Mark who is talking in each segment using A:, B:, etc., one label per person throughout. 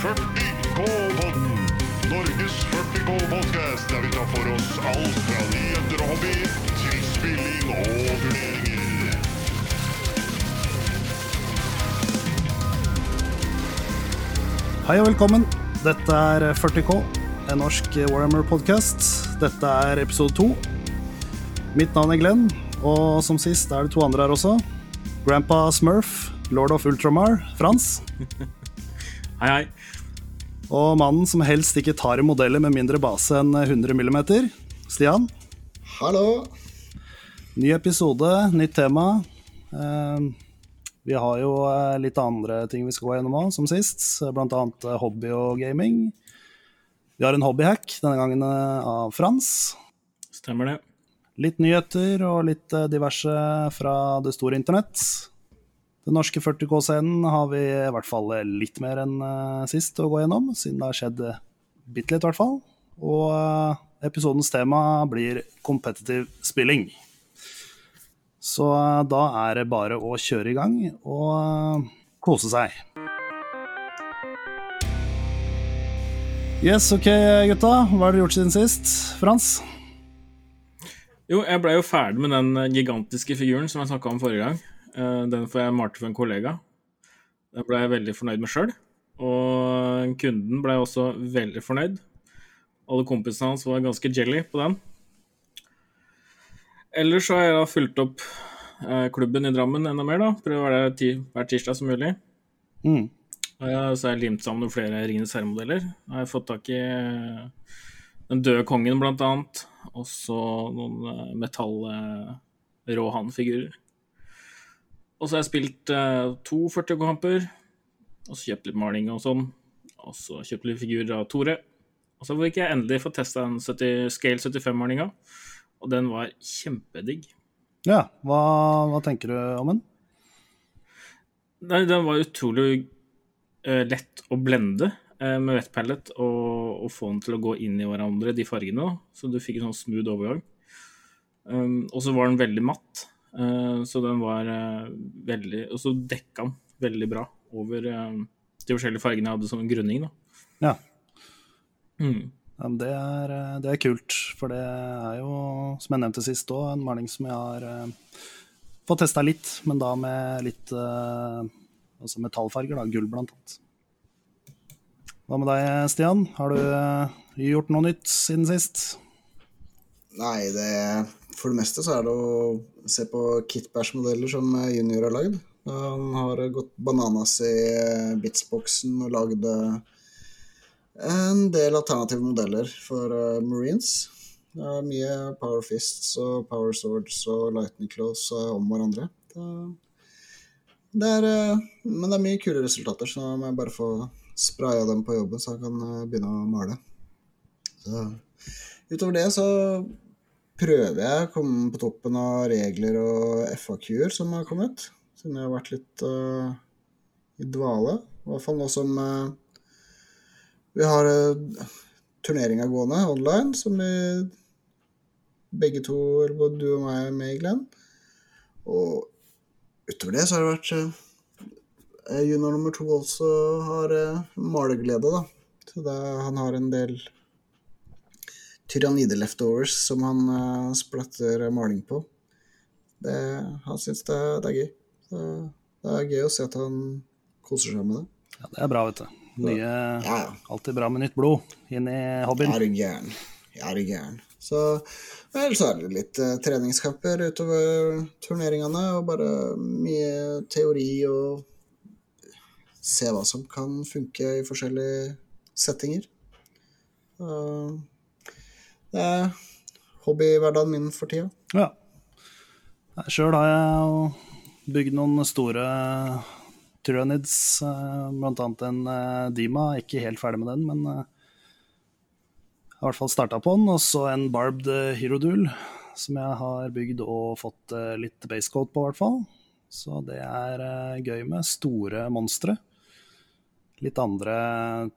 A: 40K-podden. Norges 40K-podkast der vi tar for oss alt fra nyheter og hobby til spilling og turneringer.
B: Hei og velkommen. Dette er 40K, en norsk Warhammer-podkast. Dette er episode to. Mitt navn er Glenn, og som sist er det to andre her også. Grandpa Smurf, lord of Ultramar, Frans.
C: Hei, hei.
B: Og mannen som helst ikke tar i modeller med mindre base enn 100 mm, Stian.
D: Hallo!
B: Ny episode, nytt tema. Eh, vi har jo eh, litt andre ting vi skal gå gjennom òg, som sist. Blant annet eh, hobby og gaming. Vi har en hobbyhack, denne gangen eh, av Frans.
C: Stemmer det.
B: Litt nyheter og litt diverse fra det store internett. Den norske 40K-scenen har vi i hvert fall litt mer enn eh, sist å gå gjennom, siden det har skjedd bitte litt, i hvert fall. Og eh, episodens tema blir competitive spilling. Så eh, da er det bare å kjøre i gang og kose seg. Yes, ok, gutta. Hva har dere gjort siden sist? Frans?
C: Jo, jeg blei jo ferdig med den gigantiske figuren som jeg snakka om forrige gang. Eh, Den får jeg malte for en kollega. Den ble jeg veldig fornøyd med sjøl. Og kunden ble også veldig fornøyd. Alle kompisene hans var ganske jelly på den. Ellers så har jeg da fulgt opp eh, klubben i Drammen enda mer, da. Prøver å være der ti, hver tirsdag som mulig.
B: Mm.
C: Så har jeg limt sammen noen flere Ringenes herremodeller. Jeg har fått tak i eh, Den døde kongen, blant annet. Og så noen eh, metall-råhan-figurer. Og så har jeg spilt eh, to 40-kamper. Og så kjøpt litt maling og sånn. Og så kjøpt litt figurer av Tore. Og så fikk jeg endelig få testa den 70, Scale 75-malinga. Og den var kjempedigg.
B: Ja, hva, hva tenker du om den?
C: Nei, den var utrolig eh, lett å blende eh, med vettpellet og, og få den til å gå inn i hverandre, de fargene. Så du fikk en sånn smooth overgang. Um, og så var den veldig matt, så den var eh, veldig Og så dekka den veldig bra over eh, de forskjellige fargene jeg hadde som en grunning. da.
B: Ja.
C: Mm.
B: Ja, men det, er, eh, det er kult, for det er jo, som jeg nevnte sist òg, en maling som jeg har eh, fått testa litt, men da med litt eh, altså metallfarger, da, gull blant annet. Hva med deg, Stian? Har du eh, gjort noe nytt siden sist?
D: Nei, det For det meste så er det å se på Kitbash-modeller som Junior har lagd. Han har gått bananas i Bitsboxen og lagd eh, en del alternative modeller for eh, Marines. Det er mye Power Fists og Power Swords og Lightning Claws om hverandre. Det, er, eh, men det er mye kule resultater, så nå må jeg bare få spraya dem på jobben, så jeg kan begynne å male. Så, utover det så prøver jeg å komme på toppen av regler og FAQ-er som har kommet, siden jeg har vært litt uh, i dvale. I hvert fall nå som uh, vi har uh, turneringa gående online, som vi begge to, eller både du og meg, er med i, Glenn. Og utover det så har det vært Junior nummer to også har uh, maleglede, da. Så det, han har en del tyrannide-leftovers som han uh, splatter maling på. Det, han syns det, det er gøy. Så det er gøy å se at han koser seg med det.
B: Ja, det er bra, vet du. Nye,
D: Ja,
B: alltid bra med nytt blod inn i hobbyen.
D: Er du gæren. Er er gæren. Så ellers er det litt uh, treningskamper utover turneringene, og bare mye teori og se hva som kan funke i forskjellige settinger. Så det er hobbyhverdagen min for tida.
B: Ja. Sjøl har jeg bygd noen store Trønids, bl.a. blant annet en eh, Dima. Ikke helt ferdig med den, men eh, jeg har i hvert fall starta på den. Og så en Barbed Hirodul, som jeg har bygd og fått eh, litt basecoat på, i hvert fall. Så det er eh, gøy med store monstre. Litt andre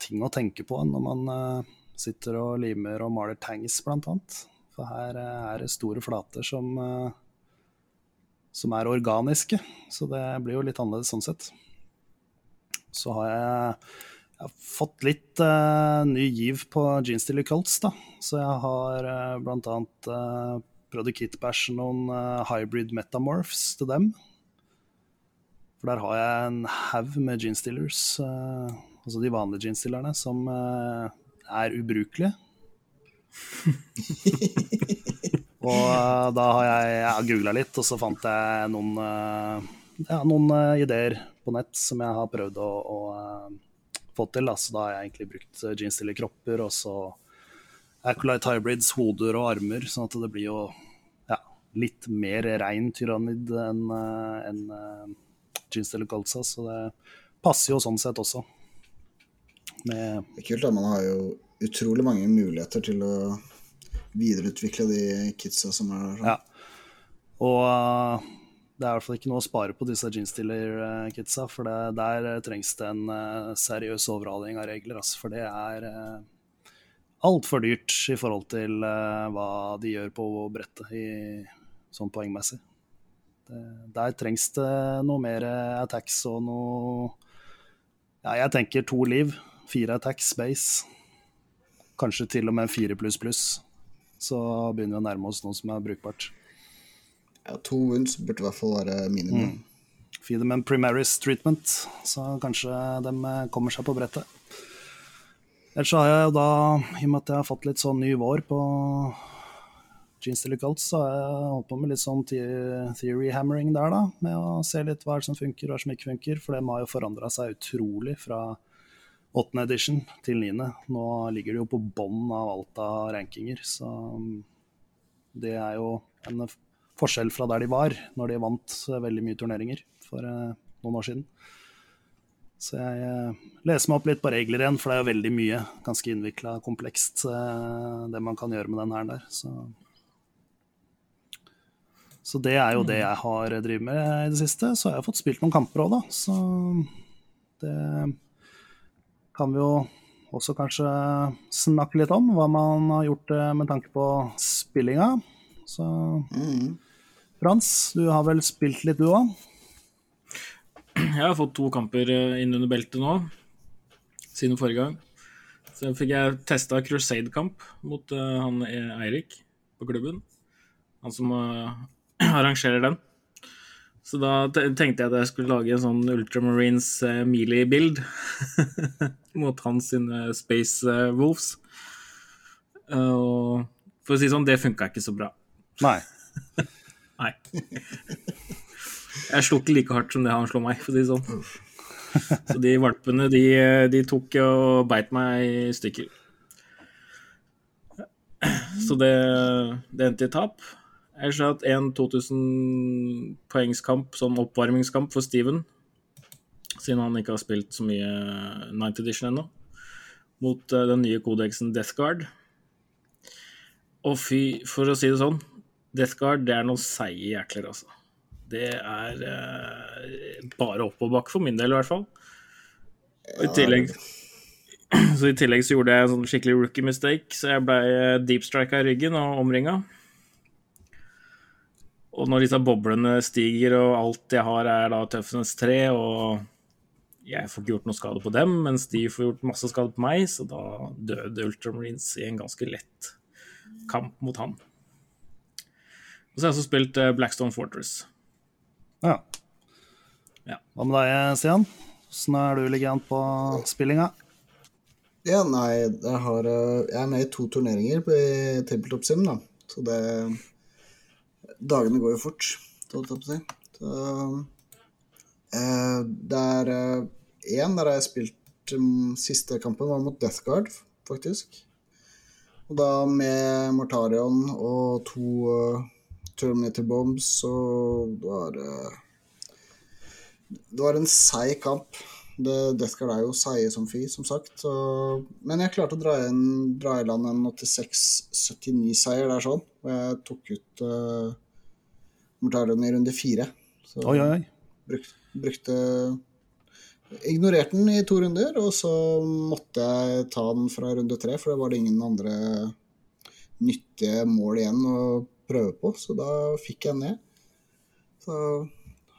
B: ting å tenke på enn når man eh, sitter og limer og maler tangs, blant annet. For her eh, er det store flater som eh, som er organiske, så det blir jo litt annerledes sånn sett. Så har jeg Jeg har fått litt uh, ny giv på Jeansdealer Colts, da. Så jeg har uh, blant annet uh, prøvd å kitbæsje noen uh, hybrid metamorphs til dem. For der har jeg en haug med jeansdealers, altså de vanlige jeansdealerne, som er ubrukelig. og eh, da har jeg, jeg googla litt, og så fant jeg noen, eh, ja, noen eh, ideer på nett som jeg har prøvd å, å få til. Da. Så da har jeg egentlig brukt uh, jeansstille kropper, og så Acolyte Hybrids hoder og armer, sånn at det blir jo ja, litt mer rein tyrannid enn en, uh, jeansstille Coltsa, så det passer jo sånn sett også. Med
D: Det er kult, da. Man har jo utrolig mange muligheter til å videreutvikle de kidsa som er der.
B: Ja. Og uh, det er i hvert fall ikke noe å spare på disse jeansdealer-kidsa, for det, der trengs det en uh, seriøs overhaling av regler. Altså, for det er uh, altfor dyrt i forhold til hva de gjør på brettet, i, sånn poengmessig. Der trengs det noe mer attacks og noe Ja, jeg tenker to liv. Fire attacks, base. Kanskje til og med fire pluss pluss. Så begynner vi å nærme oss noe som er brukbart.
D: Ja, to wounds burde i hvert fall være minimum.
B: Feed dem en primaris treatment, så kanskje de kommer seg på brettet. Ellers så har jeg jo da, i og med at jeg har fått litt sånn ny vår på Jeans Delicates, så har jeg holdt på med litt sånn theory hammering der, da. Med å se litt hva det som funker, hva det som ikke funker. For de har jo forandra seg utrolig fra 8. edition til 9. Nå ligger det jo på bånn av alt av rankinger, så det er jo en forskjell fra der de var, når de vant veldig mye turneringer for eh, noen år siden. Så jeg eh, leser meg opp litt på regler igjen, for det er jo veldig mye ganske innvikla, komplekst, eh, det man kan gjøre med den her der. Så. så det er jo det jeg har drevet med i det siste. Så jeg har jeg fått spilt noen kamper òg, da. Så det kan vi jo også kanskje snakke litt om, hva man har gjort eh, med tanke på spillinga. Så
D: mm.
B: Frans, du har vel spilt litt du òg?
C: Jeg har fått to kamper eh, inn under beltet nå, siden forrige gang. Så fikk jeg testa Crusade-kamp mot uh, han Eirik på klubben. Han som uh, arrangerer den. Så da tenkte jeg at jeg skulle lage en sånn Ultramarines uh, Melee-bild mot hans sine Space eh, Wolves. Eh, og for å si sånn, det funka ikke så bra.
B: Nei.
C: Nei. Jeg slo ikke like hardt som det han slo meg, for å si det sånn. Så de valpene, de, de tok og beit meg i stykker. Så det, det endte i tap. Ellers har at en 2000 poengskamp, sånn oppvarmingskamp for Steven. Siden han ikke har spilt så mye 9th edition ennå. Mot eh, den nye kodeksen Death Guard. Og fy, for å si det sånn, Death Guard det er noen seige jækler, altså. Det er eh, bare oppoverbakke for min del, i hvert fall. Og i tillegg så i tillegg så gjorde jeg en sånn skikkelig rookie mistake, så jeg ble deep strika i ryggen og omringa. Og når disse boblene stiger, og alt jeg har er da tøffenes tre, og jeg får ikke gjort noe skade på dem, mens de får gjort masse skade på meg, så da døde Ultramarines i en ganske lett kamp mot han. Og så har jeg også spilt eh, Blackstone Fortress.
B: Ja.
C: Ja.
B: Hva med deg, Stian? Åssen er du ligger an på spillinga?
D: Ja, nei, jeg, har, eh, jeg er med i to turneringer på- i Tabletop Sim, da. Så det Dagene går jo fort, holdt jeg på. Så, eh, det er én der har jeg spilt um, Siste kampen var mot Death Guard, faktisk. Og da med Mortarion og to uh, Terminator Bombs, og det var uh, Det var en seig kamp. Det, det skal er jo seie som fy, som sagt. Så, men jeg klarte å dra, inn, dra i land en 86-79-seier der sånn. Og jeg tok ut uh, Mortarion i runde fire. Så
B: oi, oi.
D: brukte, brukte Ignorerte den i to runder, og så måtte jeg ta den fra runde tre, for det var det ingen andre nyttige mål igjen å prøve på, så da fikk jeg den ned. Så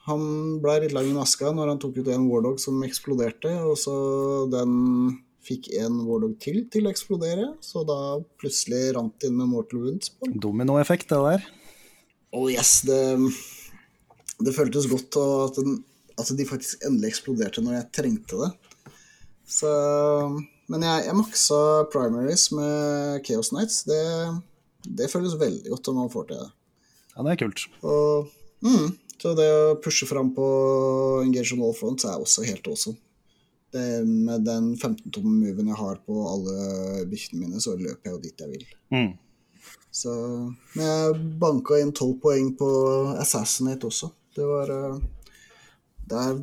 D: Han ble litt lang i maska når han tok ut en Wardog som eksploderte, og så den fikk en Wardog til til å eksplodere, så da plutselig rant det inn med Mortal Wounds på den.
B: Dominoeffekt, det der.
D: Oh yes, det, det føltes godt at, den, at de faktisk endelig eksploderte når jeg trengte det. Så, men jeg, jeg maksa primaries med Chaos Nights. Det, det føles veldig godt om man får til det.
B: Ja, det er kult.
D: Og, mm, så det å pushe fram på Engage on all fronts er også helt awesome. Det, med den 15-tomme moven jeg har på alle bikkjene mine, så løper jeg jo dit jeg vil.
B: Mm.
D: Så, men jeg banka inn tolv poeng på Assassinate også. Det var eh, Der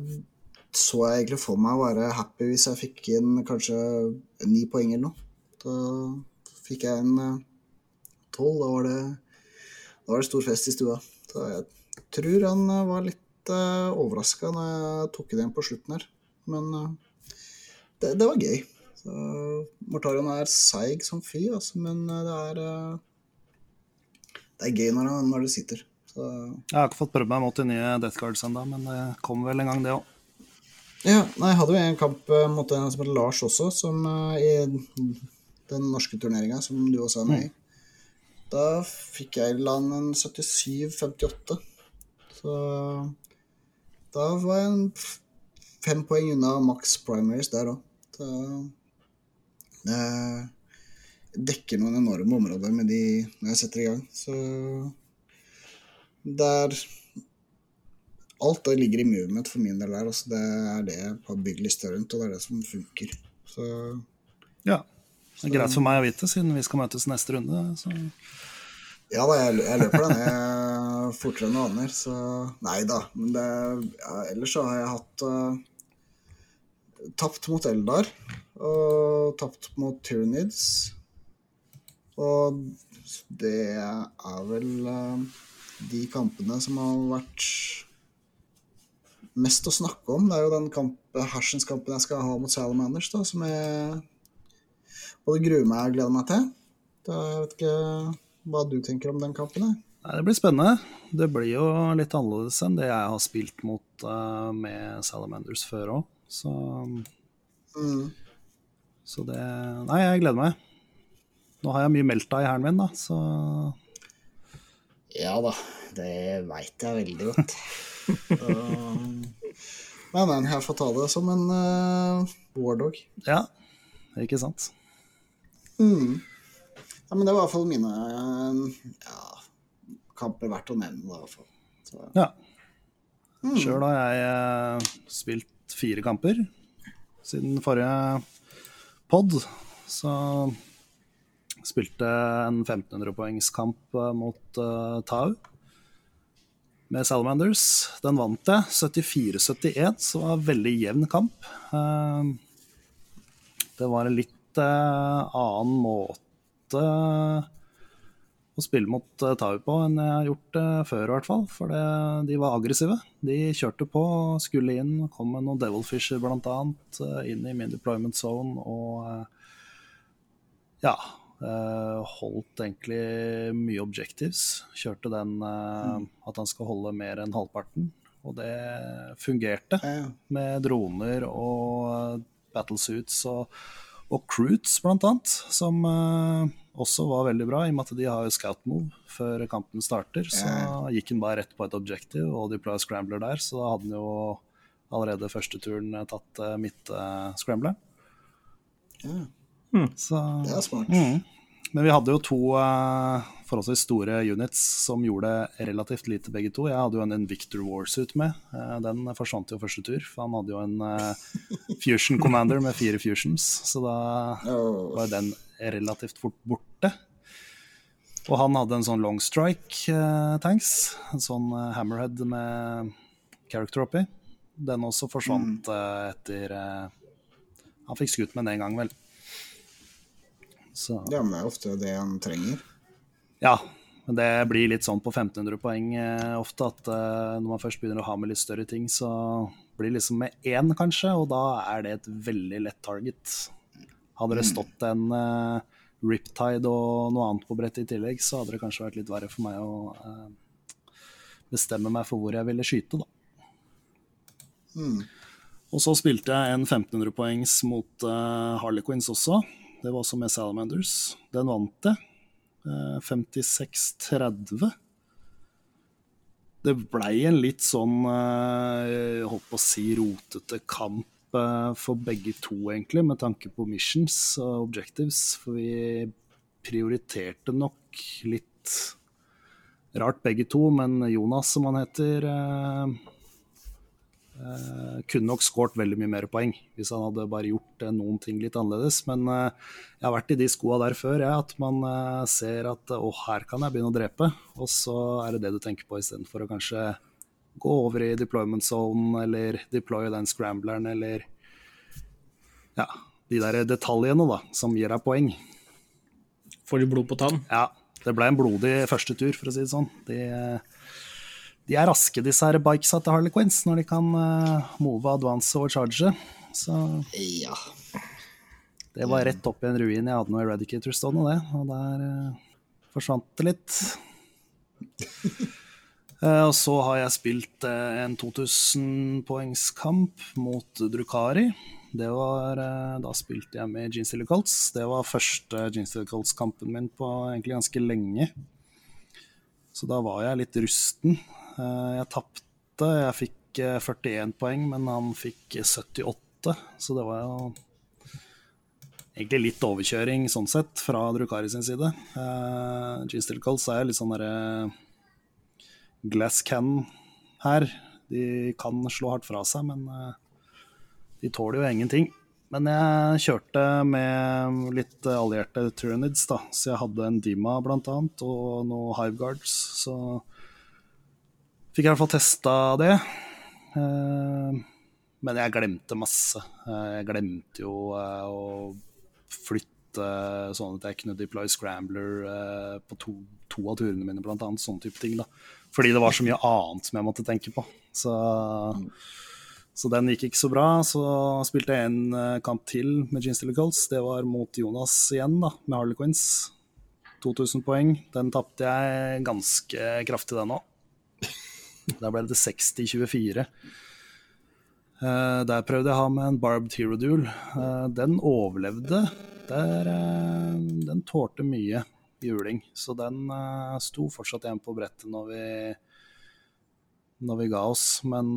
D: så jeg egentlig for meg å være happy hvis jeg fikk inn kanskje ni poeng eller noe. Da fikk jeg inn eh, tolv. Da var det da var det stor fest i stua. Da jeg tror han eh, var litt uh, overraska da jeg tok det igjen på slutten her. Men uh, det, det var gøy. Så, Mortarion er seig som fy, altså, men eh, det er uh, Det er gøy når, han- når det sitter. Så,
B: Jeg har ikke fått prøvd meg mot de nye Death Guards ennå, men det kommer vel en gang, det òg.
D: ja, nei, jeg hadde jo en kamp eh, mot en som heter Lars også, som eh, i den norske turneringa, som du også er med i. Da fikk jeg land en 77-58. Så da var jeg fem poeng unna maks primaries der òg. Det dekker noen enorme områder med de når jeg setter i gang. Så det er Alt det ligger i movement for min del der. Altså det er det jeg har bygd lista rundt, og det er det som funker. Så
B: Ja. Det er greit for meg å vite, siden vi skal møtes neste runde. Så.
D: Ja da, jeg, jeg løper den jeg fortere enn aner. så Nei da. Men det, ja, ellers så har jeg hatt uh, Tapt mot Eldar og tapt mot Tyranids. Og det er vel uh, de kampene som har vært mest å snakke om. Det er jo den kamp, hersenskampen jeg skal ha mot Salamanders, da, som jeg både gruer meg og gleder meg til. Det, jeg vet ikke hva du tenker om den kampen?
B: Nei, det blir spennende. Det blir jo litt annerledes enn det jeg har spilt mot uh, med Salamanders før òg. Så,
D: Mm.
B: så det Nei, jeg gleder meg. Nå har jeg mye Melta i hæren min, da, så
D: Ja da, det veit jeg veldig godt. Um, men, men jeg får ta det som en uh, wardog.
B: ja. Ikke sant?
D: Mm. Ja, men det var i hvert fall mine eh, ja, kamper verdt å nevne. Da, i hvert fall. Så,
B: Ja.
D: mm.
B: Sjøl har jeg eh, spilt fire kamper siden forrige pod. Så spilte en 1500-poengskamp eh, mot uh, Tau med Salamanders. Den vant jeg 74-71, så det var en veldig jevn kamp. Uh, det var en litt uh, annen måte å spille mot eh, Tau på enn jeg har gjort det før, i hvert fall. For det, de var aggressive. De kjørte på, skulle inn, kom med noen Devilfisher bl.a. inn i min deployment zone og eh, ja. eh, holdt egentlig mye objectives. Kjørte den eh, at han skal holde mer enn halvparten. Og det fungerte med droner og eh, battlesuits og, og Croots, blant annet, som eh, også var veldig bra, i og med at de har scout move før kampen starter. Så gikk han bare rett på et objective og deploya scrambler der, så da hadde han jo allerede første turen eh, tatt uh, midt-scrambleren.
D: ja,
B: så
D: det er smart.
B: Mm. Men vi hadde jo to uh, forholdsvis store units som gjorde relativt lite begge to. Jeg hadde jo en Invictor Warsuit med. Uh, den forsvant jo første tur, for han hadde jo en uh, Fusion Commander med fire fusions. Så da
D: Åh,
B: var den relativt fort borte. Og han hadde en sånn long strike eh, tanks, en sånn hammerhead med character oppi. Den også forsvant eh, etter Han fikk skutt med den en gang, vel. Så
D: ja, men det er ofte det han trenger.
B: ja. Men det blir litt sånn på 1500 poeng eh, ofte, at eh, når man først begynner å ha med litt større ting, så blir det liksom med én, kanskje, og da er det et veldig lett target. Hadde det stått en eh, Riptide og noe annet på brettet i tillegg, så hadde det kanskje vært litt verre for meg å eh, bestemme meg for hvor jeg ville skyte, da. Og så spilte jeg en 1500 poengs mot uh, Harlequins også. Det var også med Salamanders. Den vant. Uh, 56-30. Det blei en litt sånn uh, jeg holdt på å si rotete kamp uh, for begge to, egentlig, med tanke på missions og objectives. For vi prioriterte nok litt rart begge to, men Jonas, som han heter Uh, kunne nok skåret veldig mye mer poeng hvis han hadde bare gjort uh, noen ting litt annerledes. Men uh, jeg har vært i de skoa der før, ja, at man ser at å, her kan jeg begynne å drepe. Og så er det det du tenker på istedenfor å kanskje gå over i deployment zone eller deploye den scrambleren eller ja, de der detaljene da, som gir deg poeng.
C: Får de blod på tann?
B: Ja, det ble en blodig første tur, for å si det sånn. De de er raske, disse her bikesa til Harley Quinns, når de kan uh, move, advance og charge. Så
D: Ja.
B: det var rett opp i en ruin. Jeg hadde noe Eradicator stående, det. Og der uh, forsvant det litt. Uh, og så har jeg spilt en 2000 poengskamp mot Drukari. Det var, Da spilte jeg med Gene Silly Colts. Det var første Gene Silly Colts-kampen min på egentlig ganske lenge. Så da var jeg litt rusten. Jeg tapte. Jeg fikk 41 poeng, men han fikk 78. Så det var jo egentlig litt overkjøring sånn sett, fra Drukari sin side. Uh, G-Still Colts er litt sånn derre glass can her. De kan slå hardt fra seg, men uh, de tåler jo ingenting. Men jeg kjørte med litt allierte Tyranids, da. Så jeg hadde en Dima blant annet, og noen Hiveguards. Så fikk i hvert fall testa det. Men jeg glemte masse. Jeg glemte jo å flytte sånn at jeg kunne deploy scrambler på to, to av turene mine, blant annet. Sånne type ting, da. Fordi det var så mye annet som jeg måtte tenke på. Så så den gikk ikke så bra. Så spilte jeg en kamp til med Gene Stillicals. Det var mot Jonas igjen, da, med Harley Quinns. 2000 poeng. Den tapte jeg ganske kraftig, den òg. Der ble det 60-24. Uh, der prøvde jeg å ha med en Barbed Hero Duel. Uh, den overlevde. Der, uh, den tålte mye juling, så den sto fortsatt igjen på brettet når vi, når vi ga oss. Men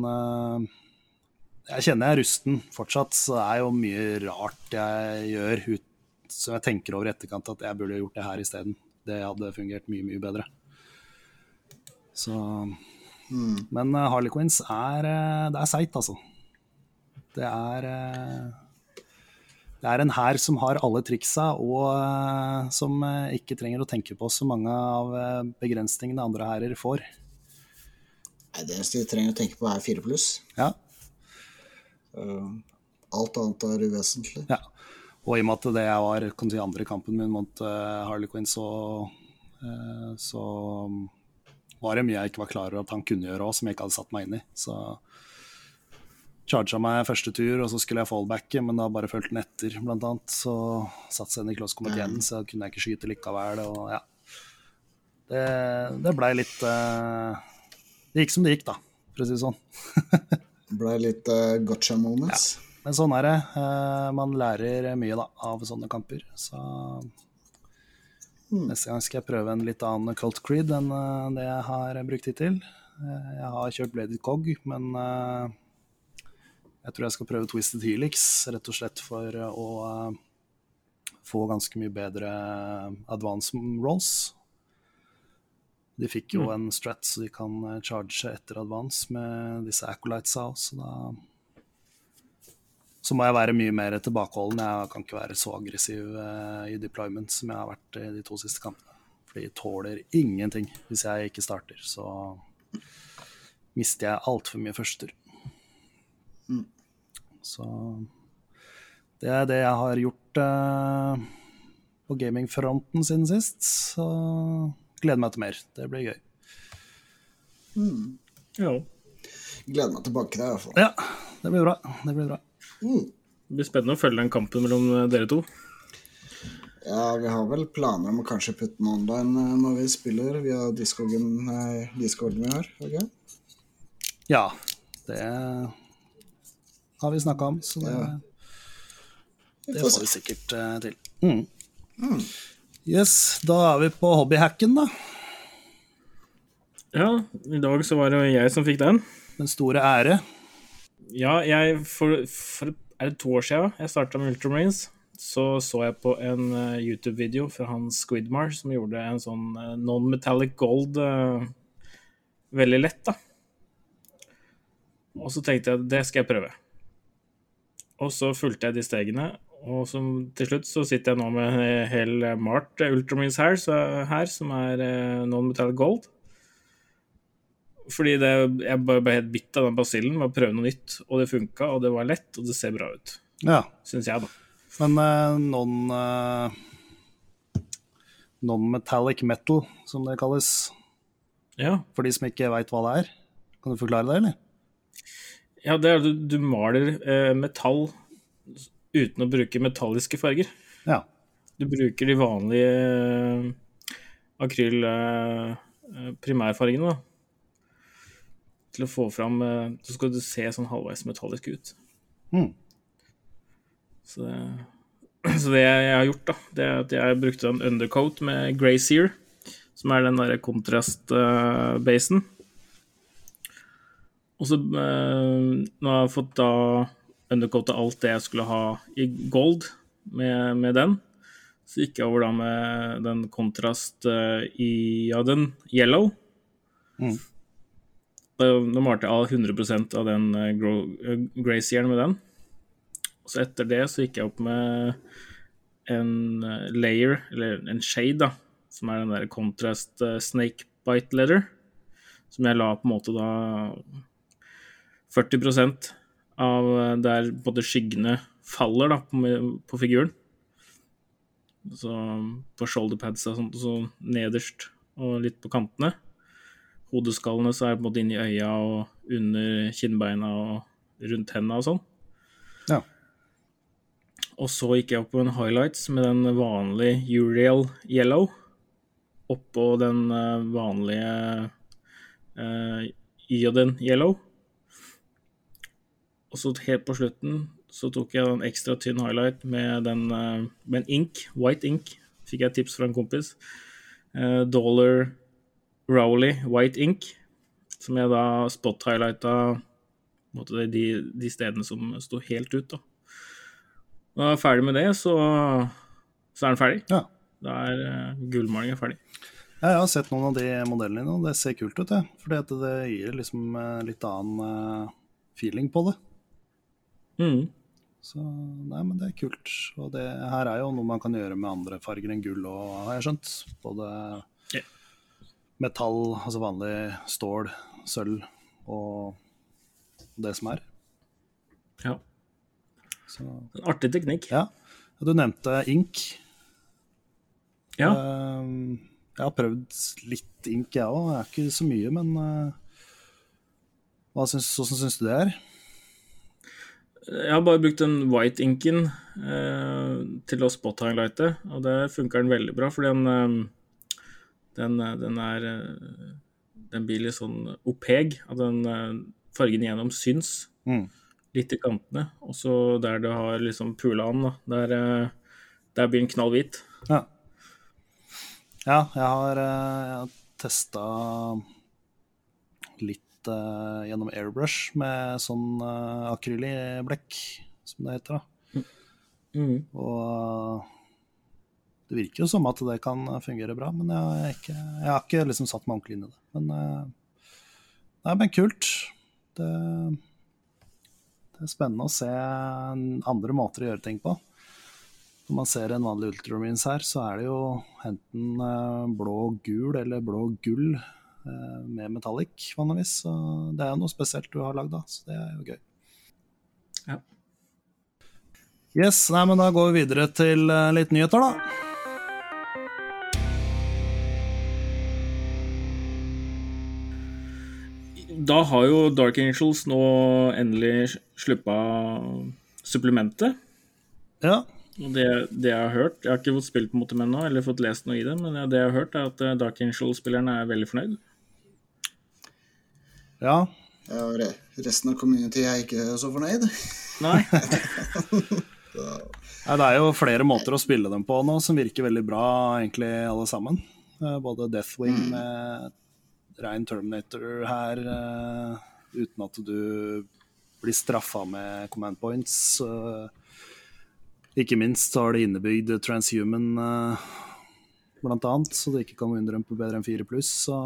B: jeg kjenner jeg er rusten fortsatt, så det er jo mye rart jeg gjør ut, som jeg tenker over i etterkant at jeg burde gjort det her isteden. Det hadde fungert mye, mye bedre. Så mm. Men uh, Harley Quinns er uh, Det er seigt, altså. Det er uh, Det er en hær som har alle triksa, og som ikke trenger å tenke på så mange av begrensningene andre hærer får.
D: Det eneste vi trenger å tenke på, er fire pluss.
B: Ja.
D: Alt annet er uvesentlig.
B: Ja. Og i og med at det var si, andre kampen min mot Harley Quinn, så, så var det mye jeg ikke var klar over at han kunne gjøre òg, som jeg ikke hadde satt meg inn i. Så charga meg første tur, og så skulle jeg fallbacke, men da bare fulgte den etter, blant annet. Så satt seg inn i close combat igjen, så kunne jeg ikke skyte likevel. Og ja. Det, det blei litt Det gikk som det gikk, da, for å si det sånn.
D: ble litt uh, gotcha moments.
B: Ja. Men sånn er det. Uh, man lærer mye da, av sånne kamper. Så mm. neste gang skal jeg prøve en litt annen Cult Creed enn uh, det jeg har brukt hittil. Uh, jeg har kjørt Bladed Cog, men jeg tror jeg skal prøve Twisted Helix, rett og slett for å få ganske mye bedre advance rolls. De fikk jo en strat, så de kan charge etter advance med disse acolytesa også, så da Så må jeg være mye mer tilbakeholden. Jeg kan ikke være så aggressiv i deployment som jeg har vært i de to siste kampene. For de tåler ingenting hvis jeg ikke starter. Så mister jeg altfor mye førster. Mm. Så det er det jeg har gjort uh, på gamingfronten siden sist. Så gleder meg til mer. Det blir gøy.
D: Mm.
C: Ja.
D: Gleder meg tilbake til det, i hvert fall.
B: Ja, det blir bra. Det blir bra.
D: Mm.
C: Det blir spennende å følge den kampen mellom dere to.
D: Ja, vi har vel planer om å kanskje putte den online når vi spiller via discorden, discorden vi har. Okay?
B: Ja, det har vi snakka om, så det,
D: Ja.
B: det
D: får
B: vi sikkert uh, til. Mm. Yes, da er vi på hobbyhacken, da.
C: Ja, i dag så var det jeg som fikk den.
B: Den store ære.
C: Ja, jeg for, for Er det to år siden jeg starta med Ultramarines? Så så jeg på en uh, YouTube-video fra han Squidmar som gjorde en sånn uh, non-metallic gold uh, veldig lett, da. Og så tenkte jeg det skal jeg prøve. Og så fulgte jeg de stegene, og som, til slutt så sitter jeg nå med en hel Mart Ultramarines her, så, her som er non-metallic gold. Fordi det, jeg ble helt bitt av den basillen med å prøve noe nytt, og det funka, og det var lett, og det ser bra ut.
B: Ja.
C: Syns jeg, da.
B: Men eh, non eh, Non-metallic metal, som det kalles.
C: Ja,
B: For de som ikke veit hva det er. Kan du forklare det, eller?
C: ja det er du, du maler eh, metall uten å bruke metalliske farger.
B: Ja.
C: Du bruker de vanlige akryl primærfargene, da. Til å få fram eh, Så skal du se sånn halvveis metallisk ut.
B: Mm.
C: Så det, så det jeg har gjort, da, det er at jeg brukte en undercoat med Grey Sear, som er den derre kontrast-basen. Og så eh, Nå har jeg fått da undercoata alt det jeg skulle ha i gold med, med den. Så gikk jeg over da med den kontrast eh, i ja, den yellow.
B: Mm.
C: Da, da malte av 100% av den Gracieren med den. Så etter det så gikk jeg opp med en eh, layer, eller en shade, da, som er den der contrast eh, snake bite leather, som jeg la på en måte da 40 av eh, der både skyggene faller da, på, på figuren. Så på shoulderpads og sånt, så nederst og litt på kantene. Hodeskallene så er det på en måte inni øya og under kinnbeina og rundt hendene og sånn.
B: Ja.
C: Og så gikk jeg opp på en highlights med den vanlige Uriel Yellow. Oppå den eh, vanlige uh, Ioden Yellow. Og så helt på slutten så tok jeg en ekstra tynn highlight med den uh, med en ink, white ink. Fikk jeg tips fra en kompis. Uh, Dollar Rowley White Ink. Som jeg da spot-highlighta de, de stedene som sto helt ut. da. Når jeg er ferdig med det, så, så er den ferdig.
B: ja.
C: Da er uh, gullmalinga ferdig.
B: Ja, Jeg har sett noen av de modellene dine, og det ser kult ut. Fordi det gir liksom eh, litt annen eh, feeling på det.
C: Mm.
B: Så nei, men det er kult. Og det her er jo noe man kan gjøre med andre farger enn gull òg, har jeg skjønt. Både. Metall, altså vanlig stål, sølv og det som er.
C: Ja.
B: Så
C: En artig teknikk.
B: ja. Du nevnte ink.
C: Ja.
B: Ehm, Jeg har prøvd litt ink, jeg òg. Det er ikke så mye, men eh, hva syns, hvordan syns du det er?
C: Jeg har bare brukt den white inken eh, til å spot-highlighte, og det funker den veldig bra, for den, eh, den, eh, den er eh, Den blir litt sånn opeg, at den eh, fargen igjennom syns
B: Mm.
C: litt i kantene. Og så der du har liksom pula an, da, der, der blir den knall hvit.
B: Ja. ja, jeg har, jeg testa litt uh, gjennom airbrush med sånn uh, akrylblekk, som det heter. da.
C: Mm.
B: Og eh, det virker jo som at det kan fungere bra, men jeg, er ikke, jeg har ikke liksom satt meg ordentlig inn i det. Men, eh, nei, men kult. Det, det er spennende å se andre måter å gjøre ting på. Når man ser en vanlig Ultramarines her, så er det jo enten blå blå-gul eller blå-gull eh, med metallic, vanligvis. Så det er jo noe spesielt du har lagd, da. Så det er jo gøy.
C: Ja.
B: Yes, nei, men da går vi videre til eh, litt nyheter, da.
C: Da har jo Dark Angels nå endelig sluppa supplementet.
B: Ja,
C: Og det, det jeg har hørt Jeg har ikke fått spilt måte med ennå, eller fått lest noe i det, men det jeg har hørt, er at eh, Dark Angel-spillerne er veldig fornøyd.
B: ja
D: Ja, re resten av community er ikke så fornøyd.
C: Nei.
B: ja, det er jo flere måter å spille dem på nå som virker veldig bra, egentlig alle sammen. Eh, Både Deathwing med rein Terminator her, uh, uten at du blir straffa med command points. Uh, Ikke minst har det innebygd transhuman, uh, blant annet, så det ikke kan underrømpe bedre enn 4 pluss. Så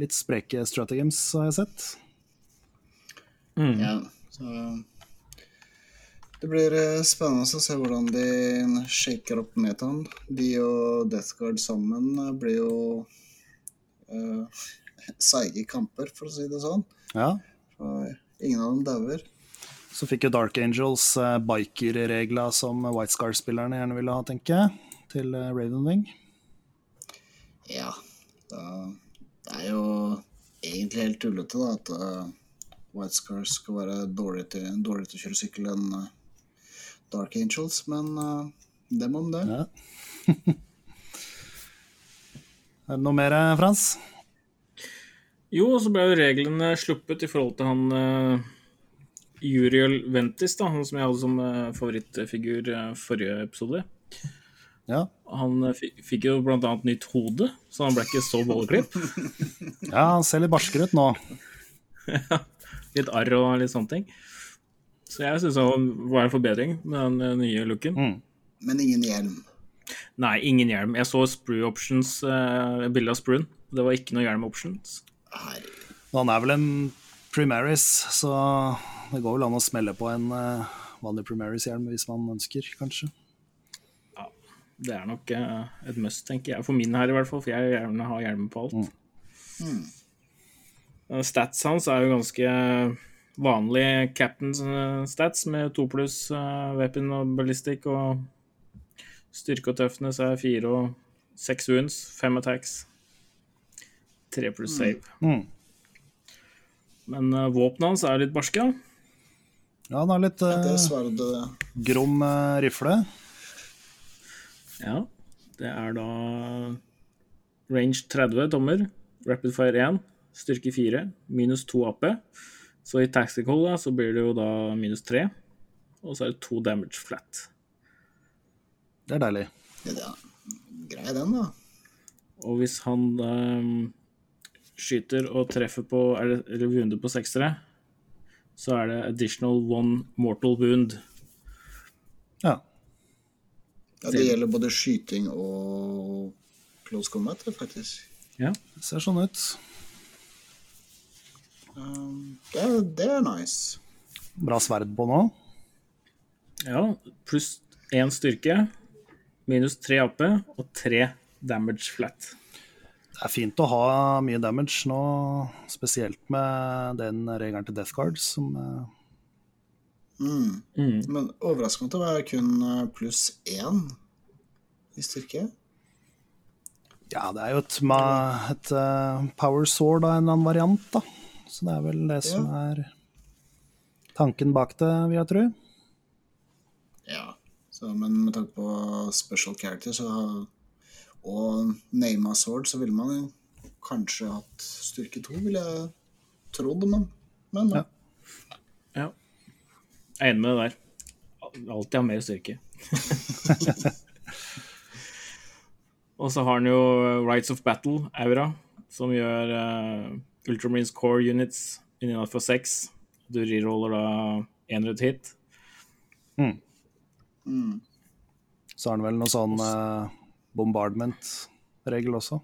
B: litt spreke strategames har jeg sett.
C: Mm.
D: Ja, så det blir spennende å se hvordan de shaker opp metaen. De og Death Guard sammen blir jo eh, seige kamper, for å si det sånn.
B: Ja,
D: Og ingen av dem dauer.
B: Så fikk jo Dark Angels eh, biker-regla som White Scar-spillerne gjerne ville ha, tenker jeg, til eh, Ravenwing.
D: Ja. Da, det er jo egentlig helt tullete da, at uh, White Scar skal være dårlig til, dårlig til å kjøre sykkel enn uh, Dark Angels, men uh, dem om det.
B: Ja. er det noe mer, eh, Frans?
C: Jo, og så ble jo reglene sluppet i forhold til han uh, Uriel Ventis, da, han som jeg hadde som uh, favorittfigur uh, forrige episode.
B: Ja.
C: Han eh, fikk jo blant annet nytt hode, så han ble ikke så bolleklipp.
B: ja, han ser litt barskere ut nå.
C: ja, Litt arr og litt sånne ting. Så jeg syns han var en forbedring med den eh, nye looken.
B: Mm.
D: Men ingen hjelm.
C: Nei, ingen hjelm. Jeg så Sprue Options, uh, bilde av Spruen. Det var ikke noe hjelm options.
D: Herregud.
B: Han er vel en Primaris, så det går vel an å smelle på en uh, vanlig Primaris-hjelm hvis man ønsker, kanskje.
C: Det er nok uh, et must, tenker jeg. For min her, i hvert fall. For jeg gjerne har hjelm på alt. Eh, Stats hans er jo ganske vanlig captain's eh, stats, med to pluss eh, weapon og ballistic, og styrke og toughness er fire og seks wounds, fem attacks, tre pluss save.
B: Mm.
C: Men uh, våpenet hans er litt barske, da.
B: Ja, han har litt
D: Det sverdet
B: grom uh, rifle.
C: Ja, det er da range 30 tommer, rapid fire 1, styrke 4, minus 2 AP. Så i tactical da, så blir det jo da minus 3, og så er det 2 damage flat.
B: Det er deilig.
D: ja, Grei den, da.
C: Og hvis han ehm, skyter og treffer på, eller, eller wunder på seksere, så er det additional one mortal wound.
B: Ja.
D: Ja, det gjelder både skyting og close combat, faktisk.
C: Ja.
B: Det ser sånn ut.
D: Um, det, det er nice.
B: Bra sverd på nå.
C: ja pluss 1 styrke, minus 3 AP og 3 damage flat.
B: Det er fint å ha mye damage nå, spesielt med den regelen til Death Guard som eh,
D: Mm.
C: Mm.
D: Men overraskende å være kun uh, pluss én i styrke.
B: Ja, det er jo et, et uh, power sword av en eller annen variant, da. Så det er vel det som er tanken bak det, vil jeg tro.
D: Ja. Så, men med tanke på special character så, og name sword, så ville man jo kanskje hatt styrke to, ville jeg trodd. Men, men
B: Ja.
C: Ja. Jeg er enig med det der. Alltid ha mer styrke. og så har han jo Rights of Battle, Aura, som gjør uh, Ultramarines Core Units innenfor seks. Du reroller da én rødt hit.
B: Så har han vel noe sånn eh, bombardment-regel også.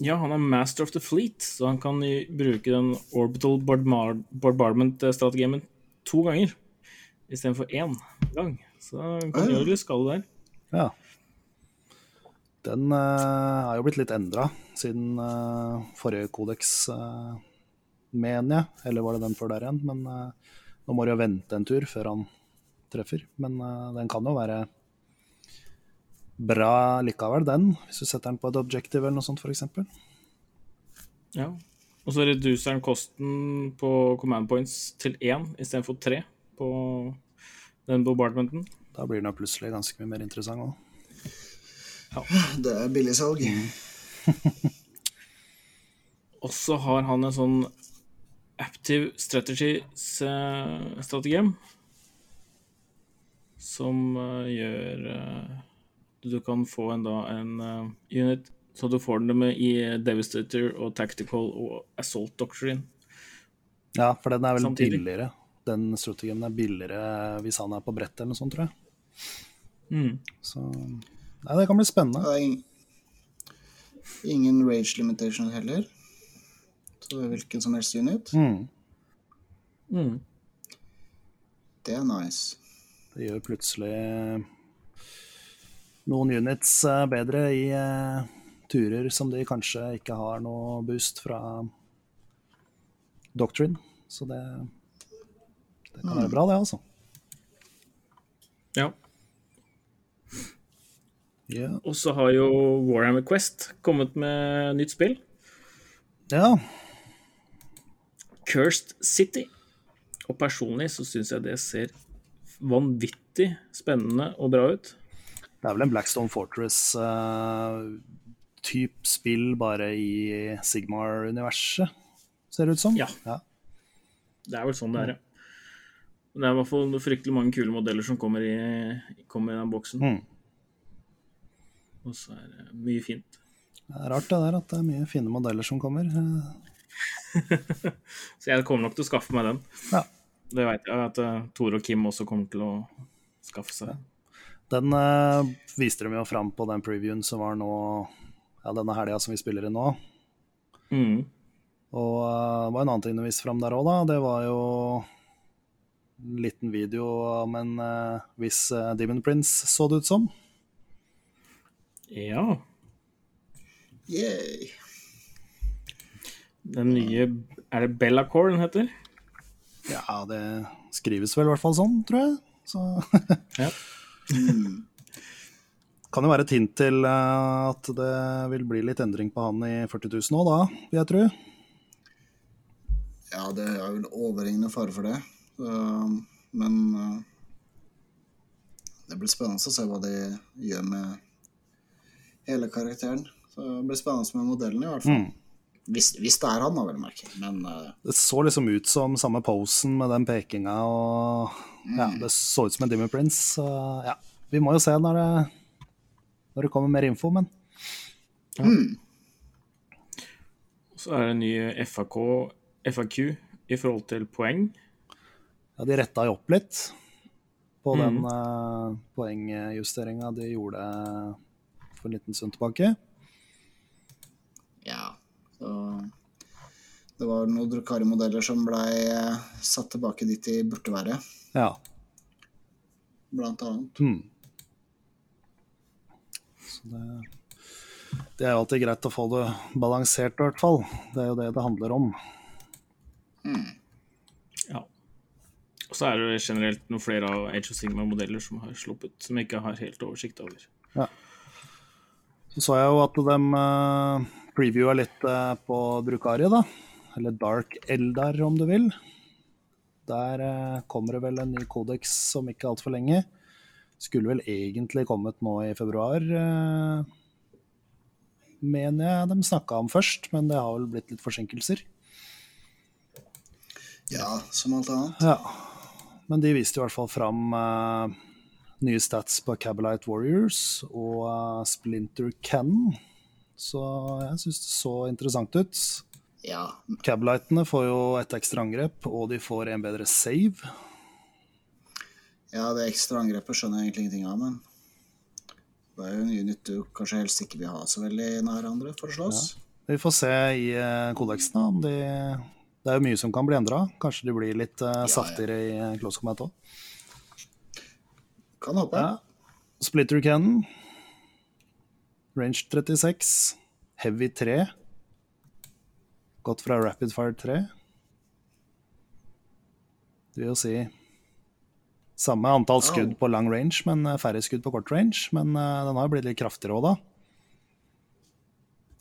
C: Ja, han er master of the fleet, så han kan bruke den orbital bombardment-strategien to ganger istedenfor én gang. Så han kan
D: Ah,
C: gjøre litt skade der.
B: Ja. Den uh, er jo blitt litt endra siden uh, forrige kodeks, uh, mener jeg. Eller var det den før der igjen? Men eh, nå må du jo vente en tur før han treffer. Men eh, den kan jo være bra likevel, den. Hvis du setter den på et objective eller noe sånt, f.eks.
C: Ja. Og så reduserer den kosten på command points til én istedenfor tre på den bombardmenten.
B: Da blir den jo plutselig ganske mye mer interessant òg.
D: det er billigsalg.
C: Og så har han en sånn Active Strategies-strategien. som eh, gjør eh, Du kan få en, da, en uh, unit så du får den med i Devastator og Tactical og Assault Doctrine.
B: Ja, for den er vel
C: Samtidig.
B: billigere. Den strategien er billigere hvis han er på brettet eller noe sånt, tror jeg.
C: Mm.
B: Så Nei, det kan bli spennende.
D: Det er ing- ingen rage limitation heller. Så det er hvilken som helst unit.
B: Mm.
C: Mm.
D: Det er nice.
B: Det gjør plutselig noen units eh, bedre i eh, turer som de kanskje ikke har noe boost fra Doctrine. Så det, det kan være bra, det, altså.
C: Ja.
B: Yeah.
C: Og så har jo Warhammer Quest kommet med nytt spill.
B: ja.
C: Cursed City. Og personlig så syns jeg det ser vanvittig spennende og bra ut.
B: Det er vel en Blackstone Fortress-type spill, bare i Sigmar-universet, ser det ut som.
C: Ja. Det er vel sånn det er, ja. Det er i hvert fall fryktelig mange kule modeller som kommer i, kommer i den boksen.
B: Mm.
C: Og så er det mye fint.
B: Det er rart det der at det er mye fine modeller som kommer. Eh,
C: Så jeg kommer nok til å skaffe meg den.
B: Ja.
C: Det vet jeg at uh, Tore og Kim også kommer til å skaffe seg.
B: Den uh, viste de jo fram på den previewen som var nå ja, denne helga som vi spiller i nå.
C: Mm.
B: Og uh, det var en annen ting de viste fram der òg, da. Det var jo en liten video om en uh, viss Demon Prince, så det ut som.
C: Ja.
D: Yay.
C: Den nye Er det Bellacore den heter?
B: Ja, det skrives vel i hvert fall sånn, tror jeg. Så
C: Ja.
B: Kan jo være et hint til eh, at det vil bli litt endring på han i 40 000 òg, da, vil jeg tro.
D: Ja, det er vel overhengende fare for det. Um, men uh, det blir spennende å se hva de gjør med hele karakteren. Så det blir spennende med modellen, i hvert fall.
B: Mm.
D: Hvis, hvis det er han, da, vel å merke. Men uh,
B: Det så liksom ut som samme posen med den pekinga og Ja, det så ut som en Dimmy Prince. Så ja, vi må jo se når det, når det kommer mer info, men
C: Så er det en ny FAK, FAQ i forhold til poeng.
B: ja, de retta jo opp litt på
C: Mm.
B: den uh, poengjusteringa de gjorde for en liten stund tilbake.
D: ja. Så det var noen Drukari-modeller som blei uh, satt tilbake dit de burde være,
B: Ja.
D: blant annet.
B: Mm. Så det, det er jo alltid greit å få det balansert, i hvert fall. Det er jo det det handler om.
C: Ja. Og så er det generelt noen flere av Age of Sigma-modeller som har sluppet, som jeg ikke har helt oversikt over.
B: Så så jeg jo at de uh, previewa litt uh, på Drukari, da. Eller Dark Eldar, om du vil. Der eh, kommer det vel en ny kodeks om ikke altfor lenge. Skulle vel egentlig kommet nå i februar, eh, mener jeg de snakka om først, men det har vel blitt litt forsinkelser.
D: Ja, som alt annet.
B: Ja, men de viste i hvert fall fram uh, nye stats på Cabalite Warriors og uh, Splinter Cannon. Så jeg syns det så interessant ut.
D: Ja,
B: Cablightene får jo et ekstra angrep, og de får en bedre save.
D: ja, det ekstra angrepet skjønner jeg egentlig ingenting av, men det er jo en unit du kanskje helst ikke vil ha så veldig nær andre for å slåss.
B: Vi får se i eh, kodeksen om de Det er jo mye som kan bli endra. Kanskje de blir litt eh, saftigere i eh, Close Combat òg.
D: Kan håpe.
B: Ja. Splitter Cannon. Range 36. Heavy 3. Gått fra Rapid Fire 3. Det vil jo si samme antall skudd på lang range, men eh, færre skudd på kort range. Men uh, den har jo blitt litt kraftigere òg, da.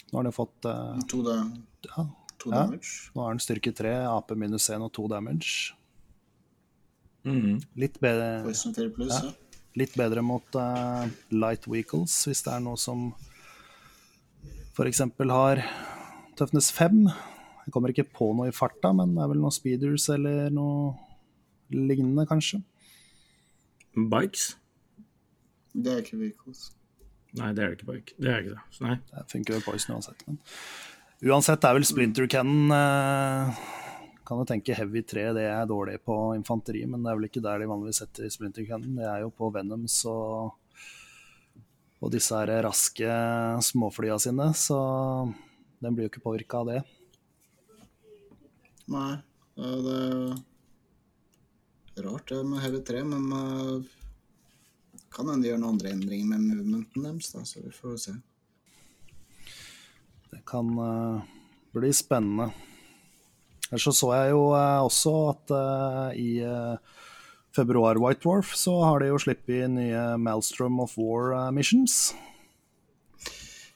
B: Nå har den jo fått eh,
D: To, da,
B: ja,
D: to
B: Ja.
D: damage.
B: Nå har den styrke 3, AP minus 1 og 2 damage.
C: Mm.
B: Litt bedre,
D: plus,
B: Ja.
D: ja.
B: litt bedre mot uh, light vehicles, hvis det er noe som f.eks. har tøffnes 5, Jeg kommer ikke på noe i farta, men det er vel noen speeders eller noe lignende, kanskje.
C: Bikes?
D: Det er ikke vehicles.
C: Nei, det er det ikke bike. Det er ikke det. Så nei.
B: Det funker vel Poison uansett. Men uansett er vel Splinter Cannon eh, Kan jo tenke Heavy 3, det er dårlig på infanteri, men det er vel ikke der de vanligvis setter Splinter Cannon. Det er jo på Venoms og, og disse her raske småflya sine, så den blir jo ikke påvirka av det.
D: Nei, det er rart det med hele 3, men eh, kan hende de gjør noen andre endringer med movementen deres, da, så vi får se.
B: Det kan uh, bli spennende. Ellers så så jeg jo uh, også at i februar White Dwarf så har de jo sluppet nye Maelstrom of War missions.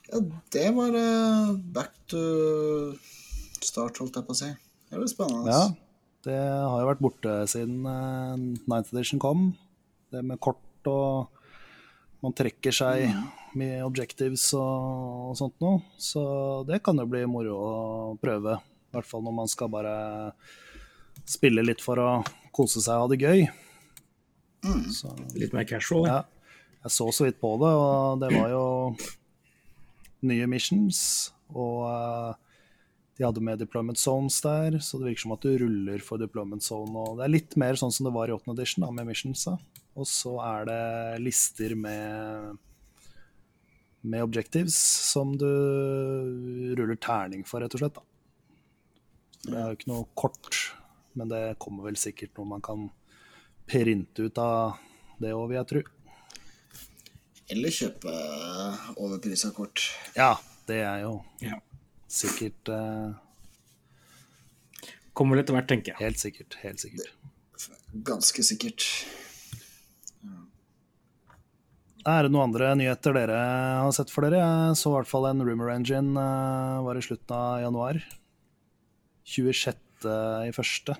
D: Ja, det var back to start, holdt jeg på å si. Det blir spennende.
B: Ja, det har jo vært borte siden uh, 9th edition kom. Det med kort og man trekker seg med objectives og, og sånt noe. Så det kan jo bli moro å prøve. I hvert fall når man skal bare spille litt for å kose seg og ha det gøy. Så,
C: Litt mer casual. Ja.
B: jeg så så vidt på det, og det var jo nye missions. Og eh, de hadde med deployment zones der, så det virker som at du ruller for deployment zone. Og det er litt mer sånn som det var i 8. edition, da, med missionsa. Og så er det lister med med objectives som du ruller terning for, rett og slett. Da. Det er jo ikke noe kort, men det kommer vel sikkert noe man kan printe ut av det òg, vil jeg tro.
D: Eller kjøpe overprisa kort.
B: Ja, det er jo
C: Ja.
B: Sikkert uh,
C: Kommer vel etter hvert, tenker jeg.
B: Helt sikkert. Helt sikkert.
D: Ganske sikkert.
B: Er det noen andre nyheter dere har sett for dere? Jeg så i hvert fall en Rumor Engine uh, var i slutten av januar. 26. i første.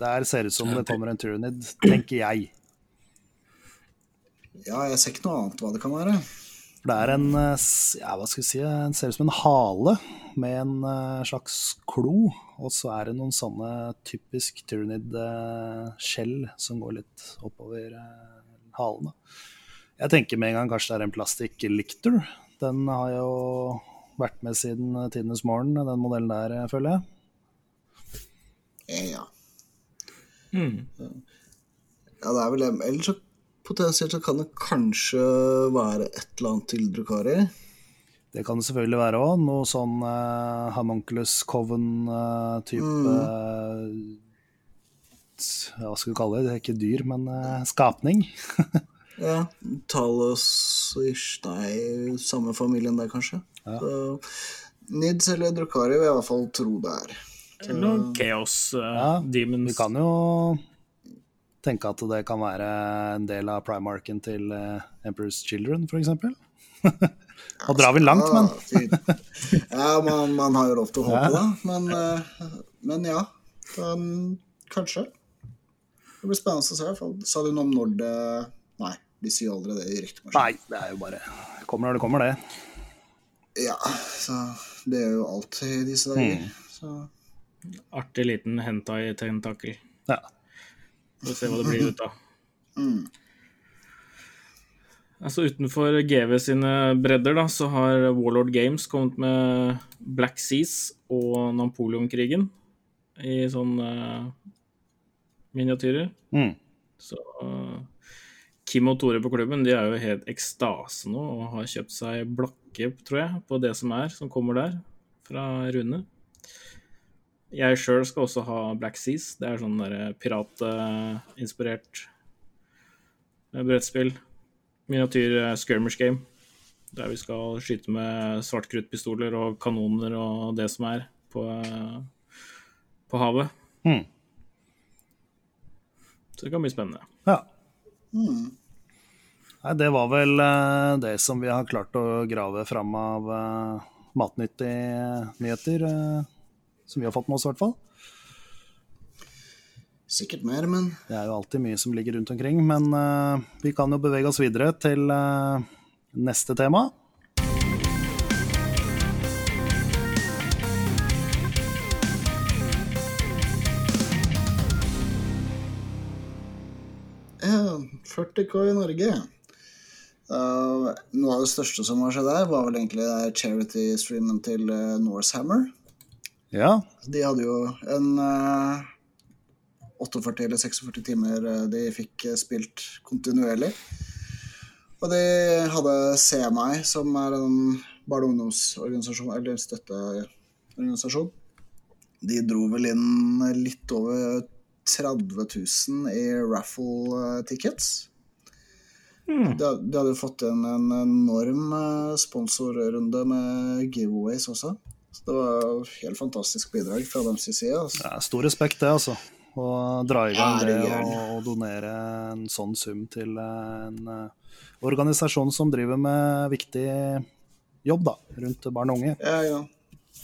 B: Der ser det ut som det kommer en Tyranid, tenker jeg.
D: Ja, jeg ser ikke noe annet hva det kan være.
B: For det er en eh, ja, hva skal vi si, den ser ut som en hale med en eh, slags klo. Og så er det noen sånne typisk Tyranid-skjell som går litt oppover halene. halen. Jeg tenker med en gang kanskje det er en plastikk Lictor. Den har jo vært med siden eh, tidenes morgen, den modellen der, eh, føler jeg.
D: Eh, Ja.
C: Mm.
D: ja, det er vel Eller Ellers så potensielt så kan det kanskje være et eller annet til Drukari.
B: Det kan det selvfølgelig være òg. Noe sånn uh, Homunculus Coven-type Hva skal du kalle det? Det er ikke dyr, men eh, skapning.
D: Ja, Talos-ish, nei, samme familien der kanskje.
B: Ja.
D: Så, Nids eller Drukari vil jeg i hvert fall tro det er.
C: Eller noen Chaos uh,
B: Ja,
C: Demons.
B: Vi kan jo tenke at det kan være en del av primarken til eh, Emperor's Children, f.eks. Nå drar vi langt, men
D: Ja, man, man har jo lov til å håpe
B: Ja.
D: da. men, eh, men ja. Um, kanskje. Det blir spennende å se. Sa du noe om når det Nei, de sier aldri det i ryktemaskinen.
B: Nei, det er jo bare Kommer når det kommer, det.
D: Ja, så det er jo alt i disse dager.
B: Mm.
D: Så
C: Artig liten hentai-tentakel.
B: Ja.
C: Får se hva det blir ut av.
D: mm.
C: Altså Utenfor GV sine bredder da, så har Warlord Games kommet med Black Seas og Napoleonkrigen i sånne uh, miniatyrer.
B: Mm.
C: Så uh, Kim og Tore på klubben de er jo helt ekstase nå og har kjøpt seg blokke, tror jeg, på det som er, som kommer der, fra Rune. Jeg sjøl skal også ha Black Seas. Det er sånn der piratinspirert uh, brettspill. Miniatyr uh, skirmish game. Der vi skal skyte med svartkruttpistoler og kanoner og det som er på, uh, på havet.
B: Mm.
C: Så det kan bli spennende.
B: Ja.
D: Mm.
B: Nei, det var vel eh, det som vi har klart å grave fram av eh, matnyttige nyheter. eh, som vi har fått med oss, i hvert fall.
D: Sikkert mer, men
B: Det er jo alltid mye som ligger rundt omkring. Men uh, vi kan jo bevege oss videre til uh, neste tema.
D: Uh, 40K i Norge. noe av det største som har skjedd der, var vel egentlig charity-streamen til eh, Norsehammer.
B: Ja,
D: De hadde jo en uh, 48 eller 46 timer uh, de fikk uh, spilt kontinuerlig. Og de hadde CMI, som er en barne- og ungdomsorganisasjon, eller støtteorganisasjon. De dro vel inn litt over 30 000 i raffle tickets. De, hadde de hadde fått inn en enorm sponsorrunde med giveaways også. Så det var et helt fantastisk bidrag fra deres side. Altså.
B: er stor respekt det, altså. Å dra i gang
D: Ja,
B: det og, donere en sånn sum til en eh, organisasjon som driver med viktig jobb da, rundt barn og unge.
D: Ja, ja.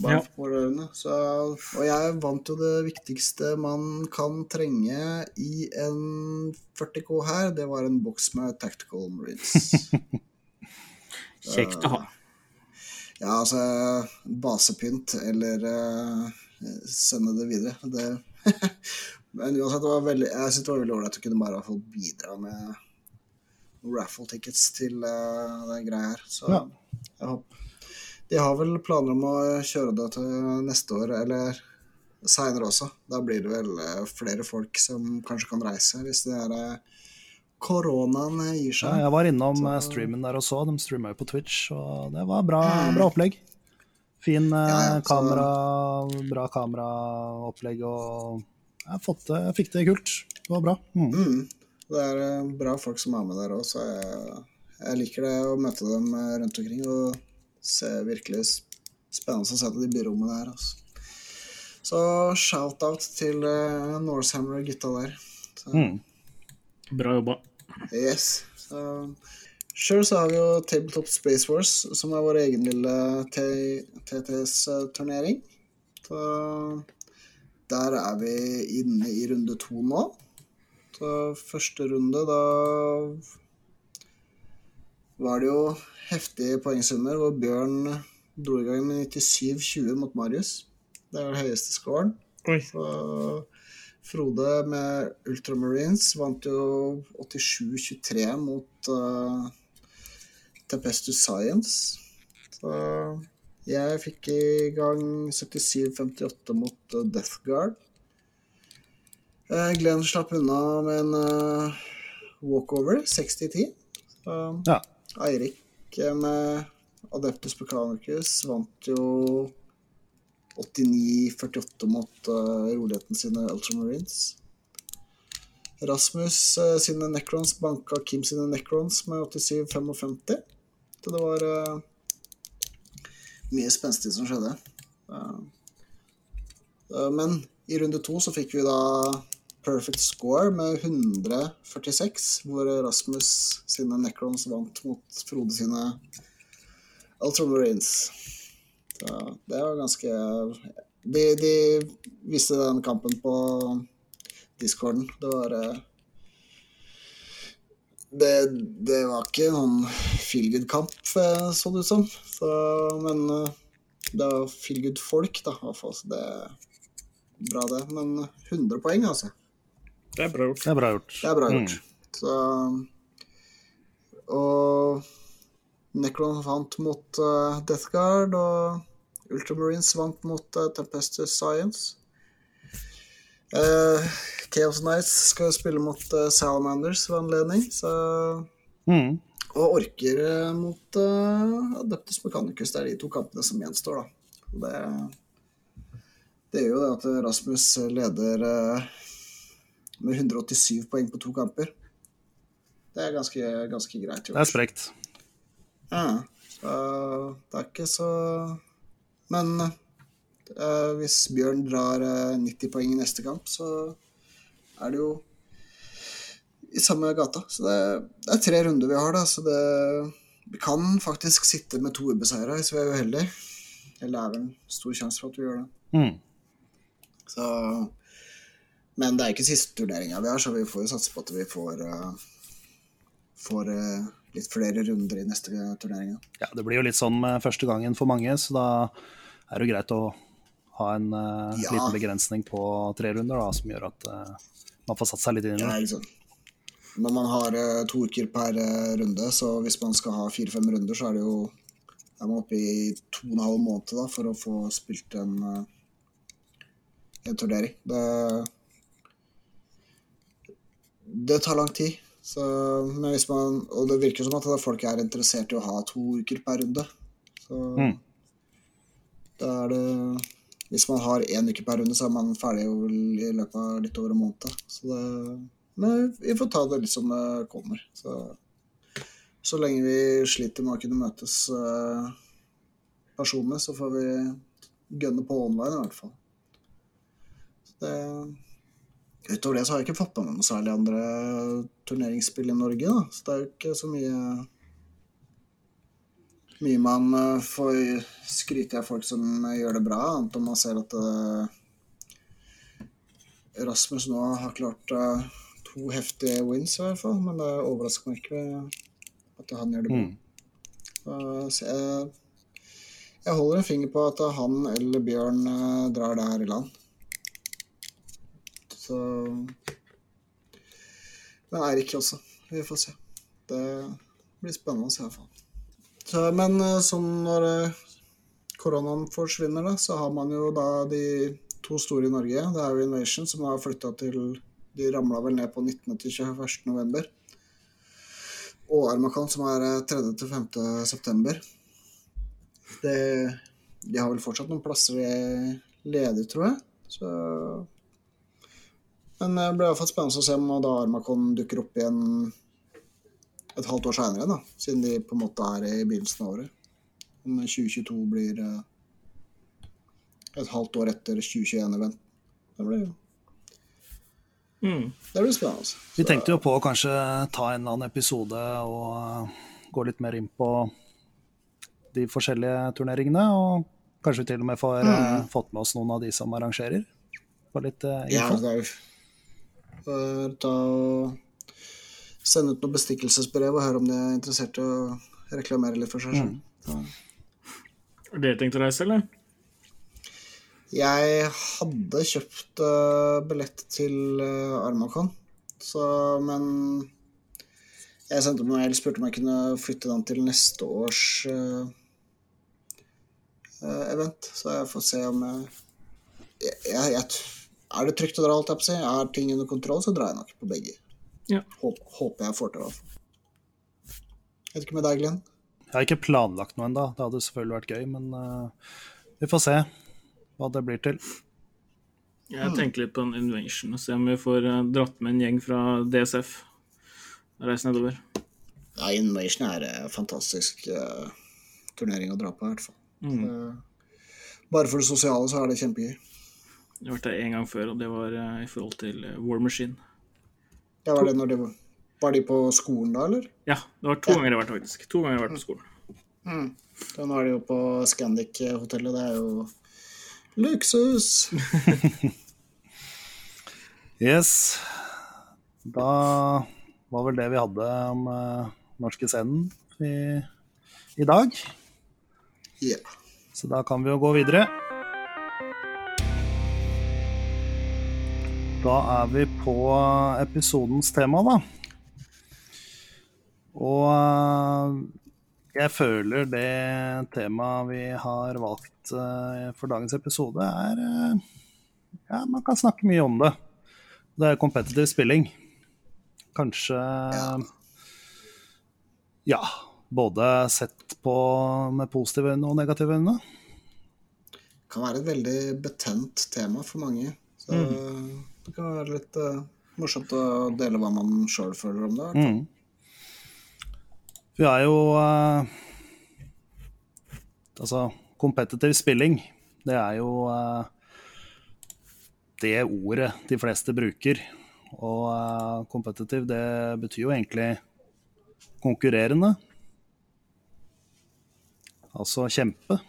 D: Barn
C: Ja.
D: for pårørende. Så, og jeg vant jo det viktigste man kan trenge i en 40K her. Det var en boks med Tactical Marines.
C: Kjekt å ha.
D: Ja, altså Basepynt eller uh, sende det videre. Det Men uansett, det var veldig, jeg synes det var veldig ålreit å kunne bare få bidra med raffle tickets til uh, den greia her. Så
B: Ja.
D: jeg håper De har vel planer om å kjøre det til neste år, eller seinere også. Da blir det vel eh, flere folk som kanskje kan reise, hvis det er eh, koronaen gir
B: Ja,
D: seg.
B: jeg var innom
D: Så-
B: eh, streamen der og så, de streamer jo på Twitch, og det var bra, bra opplegg. Fin eh,
D: Ja, ja, så-
B: kamera, bra kameraopplegg, og jeg, fått det, jeg fikk det kult. Det var bra. Mm.
D: Mm. Det er eh, bra folk som er med der òg, så jeg, jeg liker det å møte dem eh, rundt omkring. Og se virkelig spennende å se til de byrommene der. Altså. Så shout-out til uh, Norsehammer-gutta der. Så,
B: Mm.
C: Bra jobba.
D: Yes. Så, Sjøl så har vi jo Tabletop Space Wars, som er vår egen lille TTS-turnering. Så der er vi inne i runde to nå. Så første runde, da var det jo heftige poengsummer, hvor Bjørn dro i gang med 97-20 mot Marius. Det er den høyeste scoren.
C: Oi.
D: Så Frode med Ultramarines vant jo 87-23 mot uh, Tempestus Science. Så jeg fikk i gang 77-58 mot uh, Death Guard. Uh, Glenn slapp unna med en uh, walkover, 60-10. Uh,
B: Ja.
D: Eirik med Adeptus Mechanicus vant jo 89-48 mot uh, roligheten sine Ultramarines. Rasmus uh, sine Necrons banka Kim sine Necrons med 87-55. Så det var uh, mye spenstig som skjedde. Men i runde to så fikk vi da perfect score med 146, hvor Rasmus sine Necrons vant mot Frode sine Ultramarines. Så det var ganske De, de viste den kampen på discorden. Det var eh, det, det var ikke noen feel good-kamp, eh, så det ut som. Så, men eh, det var feel good-folk, da. i hvert fall, så det er bra, det. Men 100 poeng, altså.
C: Det er bra gjort.
B: Det er bra gjort.
D: Det er bra
B: Mm.
D: Så, og Necron vant mot uh, Death Guard, og Ultramarines vant mot uh, Tempestus Science. Uh, Chaos Knights skal spille mot uh, Salamanders ved anledning, så
B: Mm.
D: og orker eh, mot Adeptus Mechanicus. Det er de to kampene som gjenstår, da. Det, det gjør jo det at Rasmus leder eh, med 187 poeng på to kamper. Det er ganske, ganske greit
B: Det er sprekt.
D: Ja, så det er ikke så Men uh, hvis Bjørn drar uh, 90 poeng i neste kamp, så er det jo i samme gata. Så det, det er tre runder vi har, da. Så det Vi kan faktisk sitte med to ubeseira hvis vi er uheldige. Eller er vel en stor sjanse for at vi gjør det.
B: Mm.
D: Så Men det er ikke siste turneringa vi har, så vi får jo satse på at vi får uh, Får eh, litt flere runder i neste turnering.
B: Ja, det blir jo litt sånn med første gangen for mange, så da er det jo greit å ha en uh,
D: Ja.
B: liten begrensning på tre runder, da, som gjør at uh, man får satt seg litt inn i det.
D: Ja, når man har uh, to uker per runde, så hvis man skal ha fire-fem runder, så er det jo er man oppe i to og en halv måned da, for å få spilt en, en turnering. Det, det tar lang tid. Så, man, og det virker som at folk er interessert i å ha to uker per runde. Så
B: Mm.
D: da er det Hvis man har én uke per runde, så er man ferdig i løpet av litt over en måned. Så det, men vi får ta det litt som det kommer. Så, så lenge vi sliter med å kunne møtes eh, personlig, så får vi gønne på online i hvert fall. Så det, utover det så har jeg ikke fått med meg noe særlig andre turneringsspill i Norge. Da. Så det er jo ikke så mye mye man eh, får skryte av folk som eh, gjør det bra, annet om man ser at eh, Rasmus nå har klart to heftige wins, i hvert fall. Men det overrasker meg ikke at han gjør det bra.
B: Mm.
D: Så jeg, jeg holder en finger på at han eller Bjørn drar det her i land. Så Men Eirik også. Vi får se. Det blir spennende å se, i men eh, sånn når eh, koronaen forsvinner, da, så har man jo da de to store i Norge. Det er jo Invasion, som har flytta til De ramla vel ned på 19. til 21. november. Og Armakan, som er eh, 3. til 5. september. Det, de har vel fortsatt noen plasser ledig, tror jeg. Så Men det blir iallfall spennende å se om da Armacon dukker opp igjen et halvt år seinere. Siden de på en måte er i begynnelsen av året. Om 2022 blir eh, et halvt år etter 2021-event. Det blir,
C: Mm.
D: det blir spennende. Så.
B: Vi tenkte jo på å kanskje ta en eller annen episode og uh, gå litt mer inn på de forskjellige turneringene. Og kanskje vi til og med får mm. fått med oss noen av de som arrangerer. På litt info.
D: Ja, det er jo Får ta og sende ut noe bestikkelsesbrev og høre om de er interessert i å reklamere litt for seg selv.
C: Har dere tenkt å reise, eller?
D: Jeg hadde kjøpt uh, billett til uh, Armacon, så men jeg sendte meg mail spurte om jeg kunne flytte den til neste års uh, eh, event. Så jeg får se om jeg, jeg, jeg, jeg Er det trygt å dra, holdt jeg på å si? Er ting under kontroll, så drar jeg nok på begge.
C: Ja.
D: Håp, håper jeg får til, i hvert fall. Vet ikke med deg, Glenn?
B: Jeg har ikke planlagt noe ennå, det hadde selvfølgelig vært gøy, men uh, vi får se hva det blir til.
C: Jeg tenker litt på en invasion og se om vi får eh, dratt med en gjeng fra DSF og reist nedover.
D: Ja, Invasion er en fantastisk uh, turnering å dra på, i hvert fall.
C: Mm.
D: Eh, bare for det sosiale så er det kjempegøy.
C: Jeg har vært der en gang før, og det var eh, i forhold til eh, War Machine.
D: Ja, var, det når de var, var de på skolen da, eller?
C: Ja, det var to ganger jeg har vært, faktisk. To ganger jeg har vært på skolen.
D: Da nå er de jo på Scandic-hotellet. Det er jo luksus!
B: Yes. Da var vel det vi hadde om uh, norske scenen i, i dag.
D: Ja.
B: Så da kan vi jo gå videre. Da er vi på episodens tema, da. Og eh, jeg føler det temaet vi har valgt eh, for dagens episode, er eh, Ja, man kan snakke mye om det. Det er competitive spilling. Kanskje Ja. Både sett på med positive øyne og negative øyne.
D: Kan være et veldig betent tema for mange. Så det kan være litt uh, morsomt å dele hva man sjøl føler om det.
B: Mm. Vi er jo uh, Altså, competitive spilling, det er jo uh, det ordet de fleste bruker. Og uh, competitive, det betyr jo egentlig konkurrerende. Altså kjempe.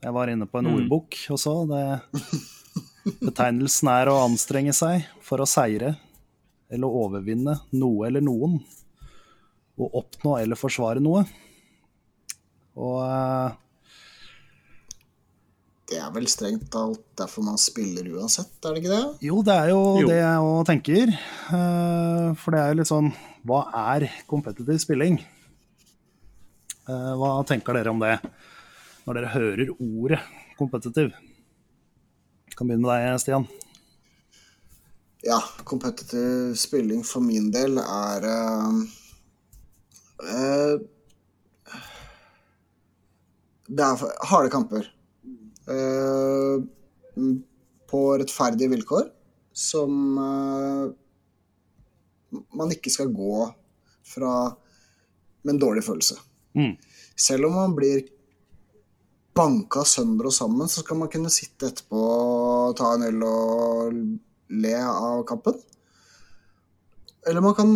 B: Jeg var inne på en ordbok og så det Betegnelsen er å anstrenge seg for å seire eller overvinne noe eller noen. Å oppnå eller forsvare noe. Og eh,
D: det er vel strengt talt derfor man spiller uansett, er det ikke det?
B: Jo, det er jo,
C: Jo.
B: det jeg òg tenker. Eh, For det er jo litt sånn Hva er kompetitiv spilling? Eh, Hva tenker dere om det når dere hører ordet kompetitiv? Kan begynne med deg, Stian.
D: Ja, competitive spilling for min del er uh, uh, Det er harde kamper. Uh, på rettferdige vilkår som man ikke skal gå fra med en dårlig følelse.
B: Mm.
D: Selv om man blir banka sønder og sammen, så skal man kunne sitte etterpå, ta en øl og le av kampen. Eller man kan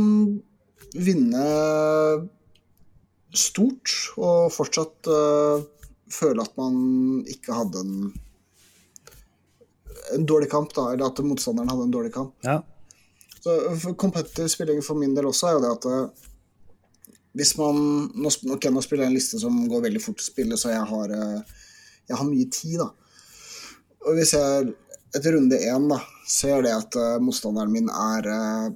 D: vinne stort og fortsatt uh, føle at man ikke hadde en, en dårlig kamp, da, eller at motstanderen hadde en dårlig kamp.
B: Ja.
D: Så for spilling for min del også er jo det at eh, hvis man Nå, okay, nå spiller jeg en liste som går veldig fort å spille, så jeg har, eh, jeg har mye tid, da. Og hvis jeg etter runde én da, ser det at eh, motstanderen min er eh,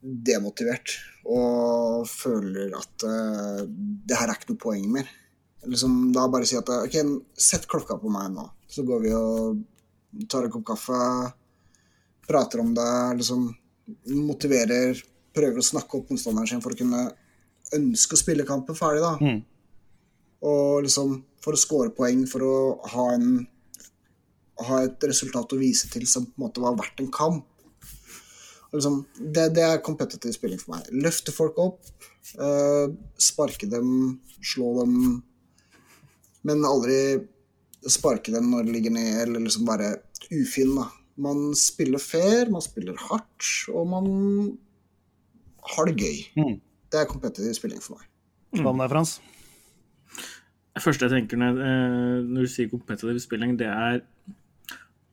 D: demotivert og føler at uh, det her er ikke noe poeng mer liksom, Da bare si at OK, sett klokka på meg nå, så går vi og tar en kopp kaffe prater om det, liksom motiverer, prøver å snakke opp motstanderen sin for å kunne ønske å spille kampen ferdig, da.
B: Mm.
D: Og liksom for å score poeng, for å ha en ha et resultat å vise til som på en måte var verdt en kamp. Og Liksom, det, det er kompetitiv spilling for meg. Løfte folk opp, eh, sparke dem, slå dem, men aldri sparke dem når de ligger ned, eller liksom være ufin, da. Man spiller fair, man spiller hardt, og man har det gøy.
B: Mm.
D: Det er kompetitiv spilling for meg.
B: Hva med deg, Frans?
C: Det første jeg tenker når, eh, når du sier kompetitiv spilling, det er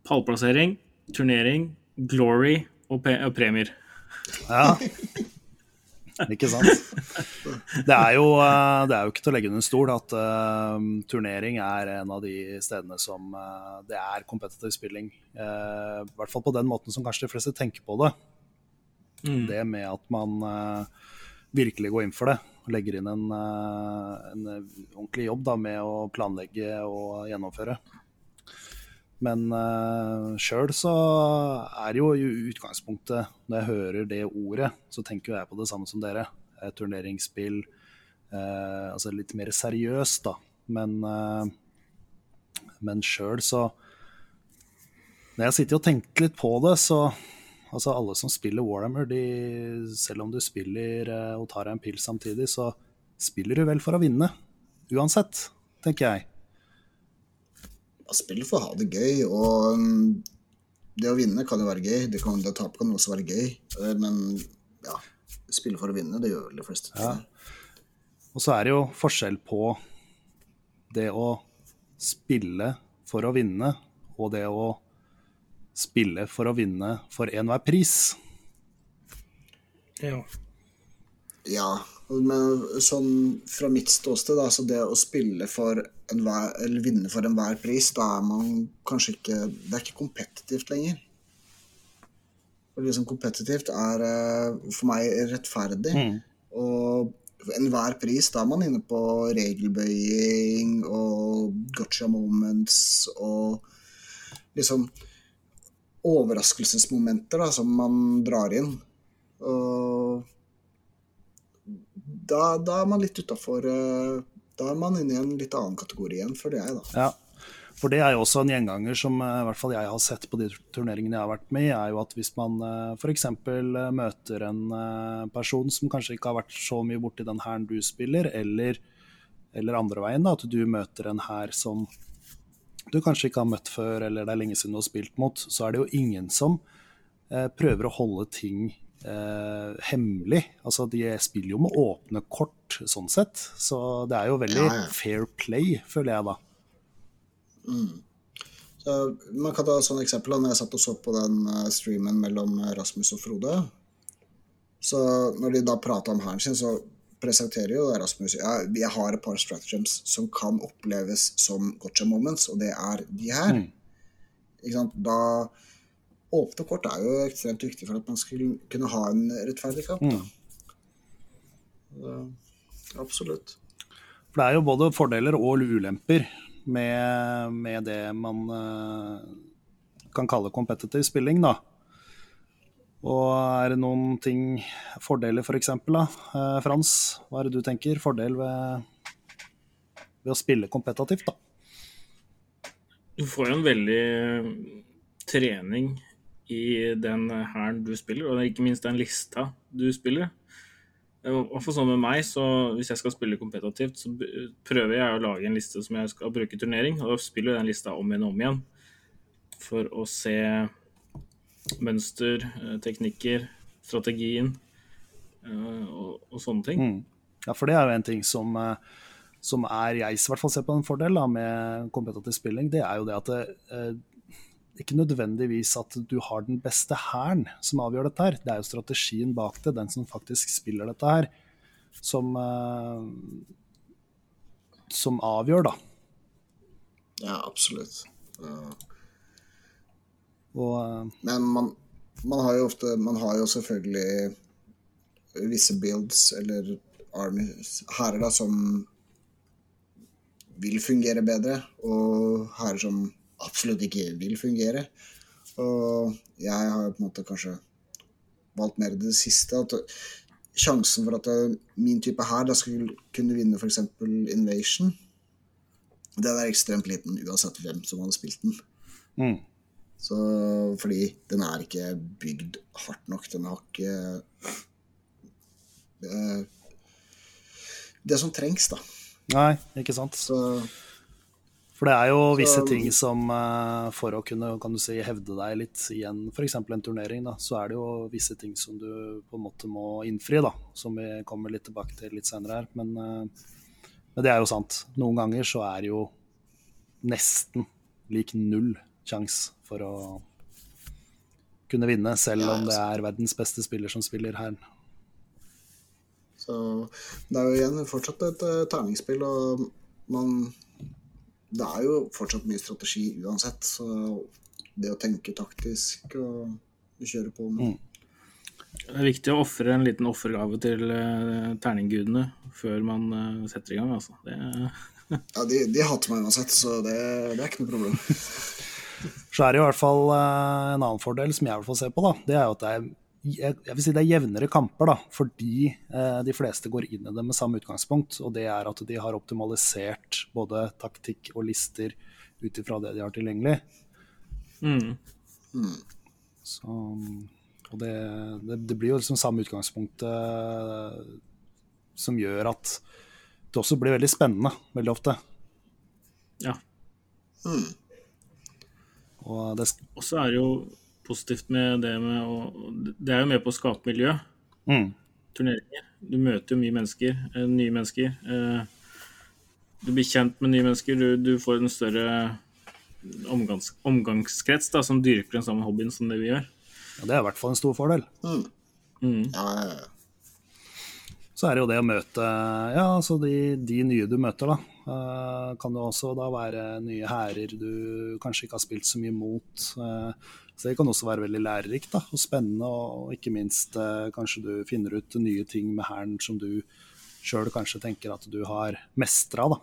C: pallplassering, turnering, glory og, pre og premier.
B: Ja. Ikke sant? Det er, jo, eh, det er jo ikke til å legge under stol at uh, turnering er en av de stedene som uh, det er competitive spilling. Uh, I hvert fall på den måten som kanskje de fleste tenker på det. Det med at man eh, virkelig gå inn for det. og Legger inn en, eh, en ordentlig jobb da, med å planlegge og gjennomføre. Men uh, sjøl så er det jo i utgangspunktet, når jeg hører det ordet, så tenker jeg på det samme som dere. Eh, turneringsspill, Uh, altså litt mer seriøst, da. Men, uh, men sjøl så Når jeg sitter og tenker litt på det, så Altså alle som spiller Warhammer, de, selv om du spiller eh, og tar deg en pils samtidig, så spiller du vel for å vinne. Uansett, tenker jeg.
D: Man spiller for å ha det gøy, og mm, det å vinne kan jo være gøy. Det, kan, det å tape kan også være gøy. Eh, Men ja, spille for å vinne, det gjør vel de fleste.
B: Ja. Og så er det jo forskjell på det å spille for å vinne, og det å spille for å vinne for enhver pris.
C: Ja.
D: Ja, men sånn fra mitt ståsted, da, så det å spille for enhver, eller vinne for enhver pris, da er man kanskje ikke Det er ikke kompetitivt lenger. For det som kompetitivt er eh, for meg rettferdig.
B: Mm.
D: Og enhver pris, da er man inne på regelbøying og gotcha moments og liksom overraskelsesmomenter da, som man drar inn. Og da, da er man litt utafor Da er man inne i en litt annen kategori igjen, føler jeg, da.
B: Ja, for det er jo også en gjenganger som eh, i hvert fall jeg har sett på de turneringene jeg har vært med i, er jo at hvis man f.eks. møter en eh, person som kanskje ikke har vært så mye borti den hæren du spiller, eller, eller andre veien, da, at du møter en hær som du kanskje ikke har møtt før, eller det er lenge siden du har spilt mot, så er det jo ingen som eh, prøver å holde ting eh, hemmelig. Altså, de spiller jo med åpne kort, sånn sett. Så det er jo veldig
D: Ja, ja.
B: fair play, føler jeg da.
D: Så man kan ta et sånt eksempel når jeg satt og så på den eh, streamen mellom Rasmus og Frode. Så når de da prata om hæren sin, så presenterer jo Rasmus ja, jeg har et par stratagems som kan oppleves som gotcha moments, og det er de her.
B: Mm.
D: Da Åpne kort er jo ekstremt viktig for at man skulle kunne ha en rettferdig kamp.
B: Mm.
D: Så, absolutt.
B: For det er jo både fordeler og ulemper med, med det man eh, kan kalle competitive spilling, da. Og er det noen ting, fordeler f.eks., for da? Eh, Frans, hva er det du tenker? Fordel ved, ved å spille kompetitivt, da?
C: Du får jo en veldig trening i den hæren du spiller, og ikke minst den lista du spiller. Og for sånn med meg, så Hvis jeg skal spille kompetitivt, så prøver jeg å lage en liste som jeg skal bruke i turnering. og Da spiller jeg den lista om igjen og om igjen for å se mønster, eh, teknikker, strategien eh, og, og sånne ting.
B: Mm. Ja, for det er jo en ting som, eh, som er jeg i hvert fall ser på en fordel da, med kompetitiv spilling, det er jo det at det, eh, ikke nødvendigvis at du har den beste hæren som avgjør dette her. Det er jo strategien bak det, den som faktisk spiller dette her, som, eh, som avgjør, da.
D: Ja, absolutt. Uh,
B: Og
D: Men man, man har jo ofte Man har jo selvfølgelig visse builds eller armies hærer da som vil fungere bedre, og hærer som absolutt ikke vil fungere. Og jeg har på en måte kanskje valgt mer det siste. At sjansen for at min type hær skulle kunne vinne f.eks. Invasion, den er ekstremt liten uansett hvem som hadde spilt den.
B: mm,
D: Så, fordi den er ikke bygd hardt nok. Den har ikke uh, det som trengs, da.
B: Nei, ikke sant.
D: Så
B: For det er jo visse
D: Så-
B: ting som uh, for å kunne kan du si, hevde deg litt i en f.eks. en turnering, da, så er det jo visse ting som du på en måte må innfri, da, som vi kommer litt tilbake til litt senere her. Men, uh, men det er jo sant. Noen ganger så er det jo nesten lik null sjanse for å kunne vinne, selv
D: Ja,
B: om det er verdens beste spiller som spiller her.
D: Så det er jo igjen fortsatt et uh, terningsspill, og man Det er jo fortsatt mye strategi uansett, så det å tenke taktisk og kjøre på med
B: Mm.
C: Det er viktig å ofre en liten offergave til uh, terninggudene før man uh, setter i gang. Altså. Det,
D: Ja, de, de hater meg uansett, så det, det er ikke noe problem.
B: Så er det i hvert fall eh, en annen fordel som jeg i hvert fall ser på, da. Det er jo at det er jeg vil si det er jevnere kamper, da, fordi eh, de fleste går inn i det med samme utgangspunkt. Og det er at de har optimalisert både taktikk og lister ut ifra det de har tilgjengelig.
C: mm.
B: Så, og det, det, det blir jo liksom samme utgangspunkt eh, som gjør at det også blir veldig spennende veldig ofte.
C: Ja.
D: Mm.
B: Og det,
C: Og så er det jo positivt med det med å Det er jo med på å skape miljø.
B: mm,
C: Turneringer. Du møter jo mye mennesker. eh, nye mennesker. Eh, du blir kjent med nye mennesker. Du, du får en større omgangs, omgangskrets da, som dyrker den samme hobbyen som det vi gjør.
B: ja, det er i hvert fall en stor fordel.
D: Mm.
C: Mm.
D: Ja, ja, ja.
B: så er det jo det å møte ja, altså de, de nye du møter, da. Eh, kan det også da være nye hærer du kanskje ikke har spilt så mye mot. eh, så det kan også være veldig lærerikt da, og spennende, og ikke minst eh, kanskje du finner ut nye ting med hæren som du sjøl kanskje tenker at du har mestra, da.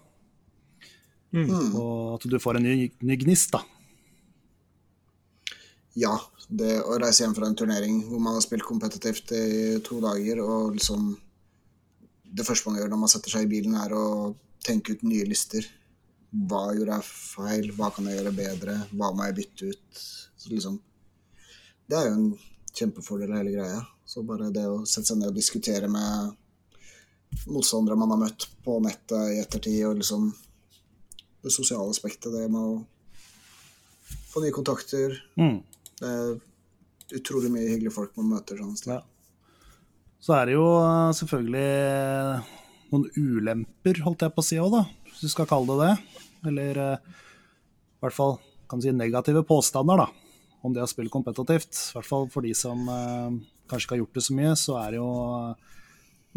D: Mm.
B: Og at du får en ny, ny gnist, da.
D: Ja, det å reise hjem fra en turnering hvor man har spilt kompetitivt i to dager, og liksom Det første man gjør når man setter seg i bilen, er å tenke ut nye lister. Hva gjorde jeg feil? Hva kan jeg gjøre bedre? Hva må jeg bytte ut? Så liksom Det er jo en kjempefordel av hele greia. Så bare det å sette seg ned og diskutere med motstandere man har møtt på nettet i ettertid, og liksom det sosiale aspektet, det med å få nye kontakter,
B: Mm.
D: det er utrolig mye hyggelige folk man møter sånn sted.
B: Ja. Så er det jo eh, selvfølgelig noen ulemper, holdt jeg på å si òg. Hvis du skal kalle det det. Eller eh, i hvert fall kan si negative påstander da, om det å spille kompetitivt. I hvert fall for de som eh, kanskje ikke har gjort det så mye, så er det jo